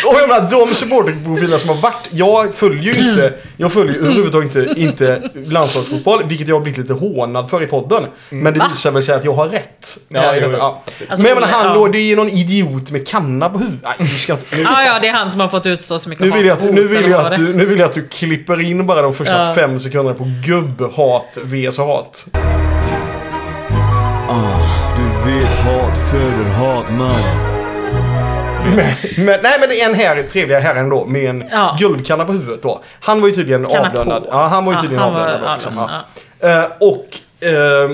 Och jag menar de supporterprofiler som har varit. Jag följer ju inte. Jag följer ju överhuvudtaget inte, inte landslagsfotboll. Vilket jag har blivit lite hånad för i podden. Men det visar väl sig att jag har rätt. Ja, jo, jo. ja. Alltså, Men jag menar han ja. då. Det är ju någon idiot med kanna på huvudet. Nej, du ska inte. Nu, Ja, ja, det är han som har fått utstå så mycket nu vill, jag att, nu, vill jag att du, nu vill jag att du klipper in bara de första Ja. fem sekunderna på gubbhat vs hat. Du vet hat föder hat man. Men, men, nej men det är en här, trevliga herren då med en Ja. guldkanna på huvudet då. Han var ju tydligen Kanna på. avlönad. Ja, han var ju Ja, tydligen var avlönad. då, liksom. avlönad, ja. Eh, och... eh,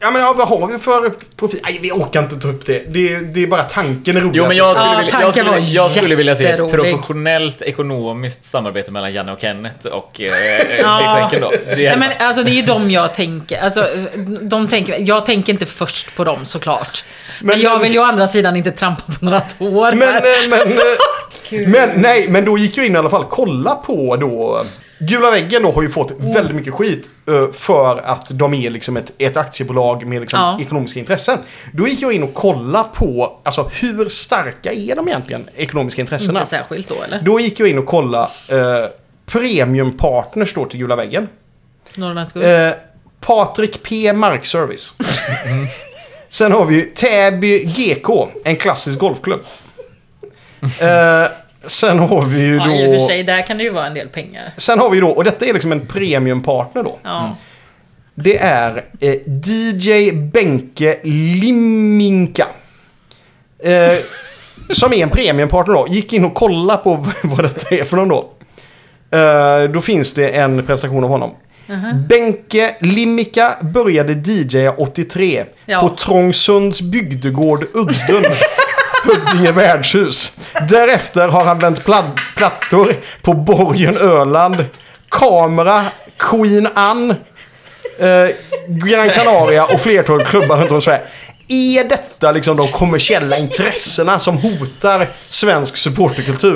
Ja men ja, vad har vi för profil? Nej vi orkar inte ta upp det. Det, det är bara tanken är rolig. Jo, men jag skulle, Ja, vilja, tanken jag, skulle, jag skulle vilja se ett professionellt ekonomiskt samarbete mellan Janne och Kenneth och eh, Ja. Dick då. Det Nej, är men alltså det är ju de jag tänker. Alltså, de tänker. Jag tänker inte först på dem såklart. Men, Men- jag men- vill ju å andra sidan inte trampa på några tår. Men, eh, men, eh, men, nej, men då gick jag in i alla fall kolla på då. Gula väggen då har ju fått Mm. väldigt mycket skit eh, för att de är liksom ett, ett aktiebolag med liksom Ja. ekonomiska intressen. Då gick jag in och kollade på alltså, hur starka är de egentligen ekonomiska intressena. Inte särskilt då eller? Då gick jag in och kollade eh, Premiumpartners då till Gula väggen. Norrlands guld. Eh, Patrik P. Markservice. Sen har vi ju Täby GK, en klassisk golfklubb. Eh, Sen har vi ju Ja, i och för då... sig, där kan det ju vara en del pengar. Sen har vi då, och detta är liksom en premiumpartner då. Ja. Det är eh, DJ Benke Liminka. Eh, som är en premiumpartner då. Gick in och kolla på vad detta är för någon då. Eh, då finns det en presentation av honom. Benke Limika började DJa 83 Ja. på Trångsunds bygdegård Udden. Huddinge värdshus. Därefter har han vänt plattor på Borgen Öland, Kamera, Queen Anne, eh, Gran Canaria och flertal klubbar runt om i Sverige. Är detta liksom de kommersiella intressena som hotar svensk supporterkultur?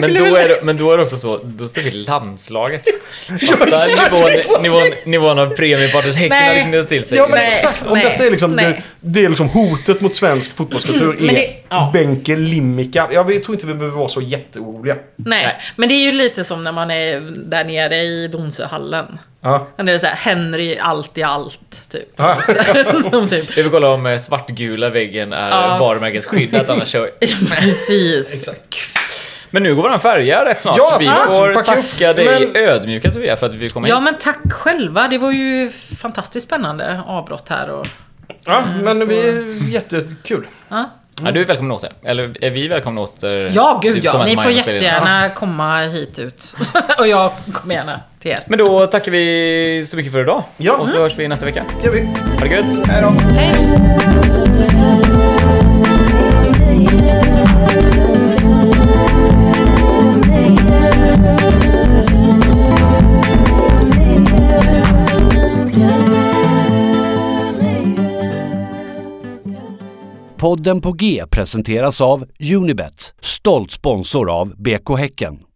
Men då, är det, men då är det också så, då står vi landslaget. Fattar nivån, nivån, nivån av premiepartners Häcken Nej. hade knutit till sig. Ja men Nej, exakt, om nej, detta är liksom, det, nej. det är liksom hotet mot svensk fotbollskultur är det- ja. Benke Limika. Jag tror inte vi behöver vara så jätteoroliga. Nej. Nej. men det är ju lite som när man är där nere i Donsöhallen. Ja. Det är så här, Henry allt i allt, typ. Ja. som typ. Vi vill kolla om eh, svartgula väggen är Ja. varumärkesskyddat, annars kör Precis. Men nu går våran färja rätt snart, Ja, vi får Packa upp. tacka dig Men- ödmjuka Sofia för att vi kom Ja, hit. men tack själva. Det var ju fantastiskt spännande avbrott här. Och... Ja, men vi är jättekul. Ja, Ja, du är välkommen åter. Eller är vi välkomna åter? ja gud ja. Ni får jättegärna komma hit ut. och jag kommer gärna till er. Men då tackar vi så mycket för idag. Ja. Och så hörs vi nästa vecka. gör vi. Ha det gött! Hej då. Hej! Podden på G presenteras av Unibet, stolt sponsor av BK Häcken.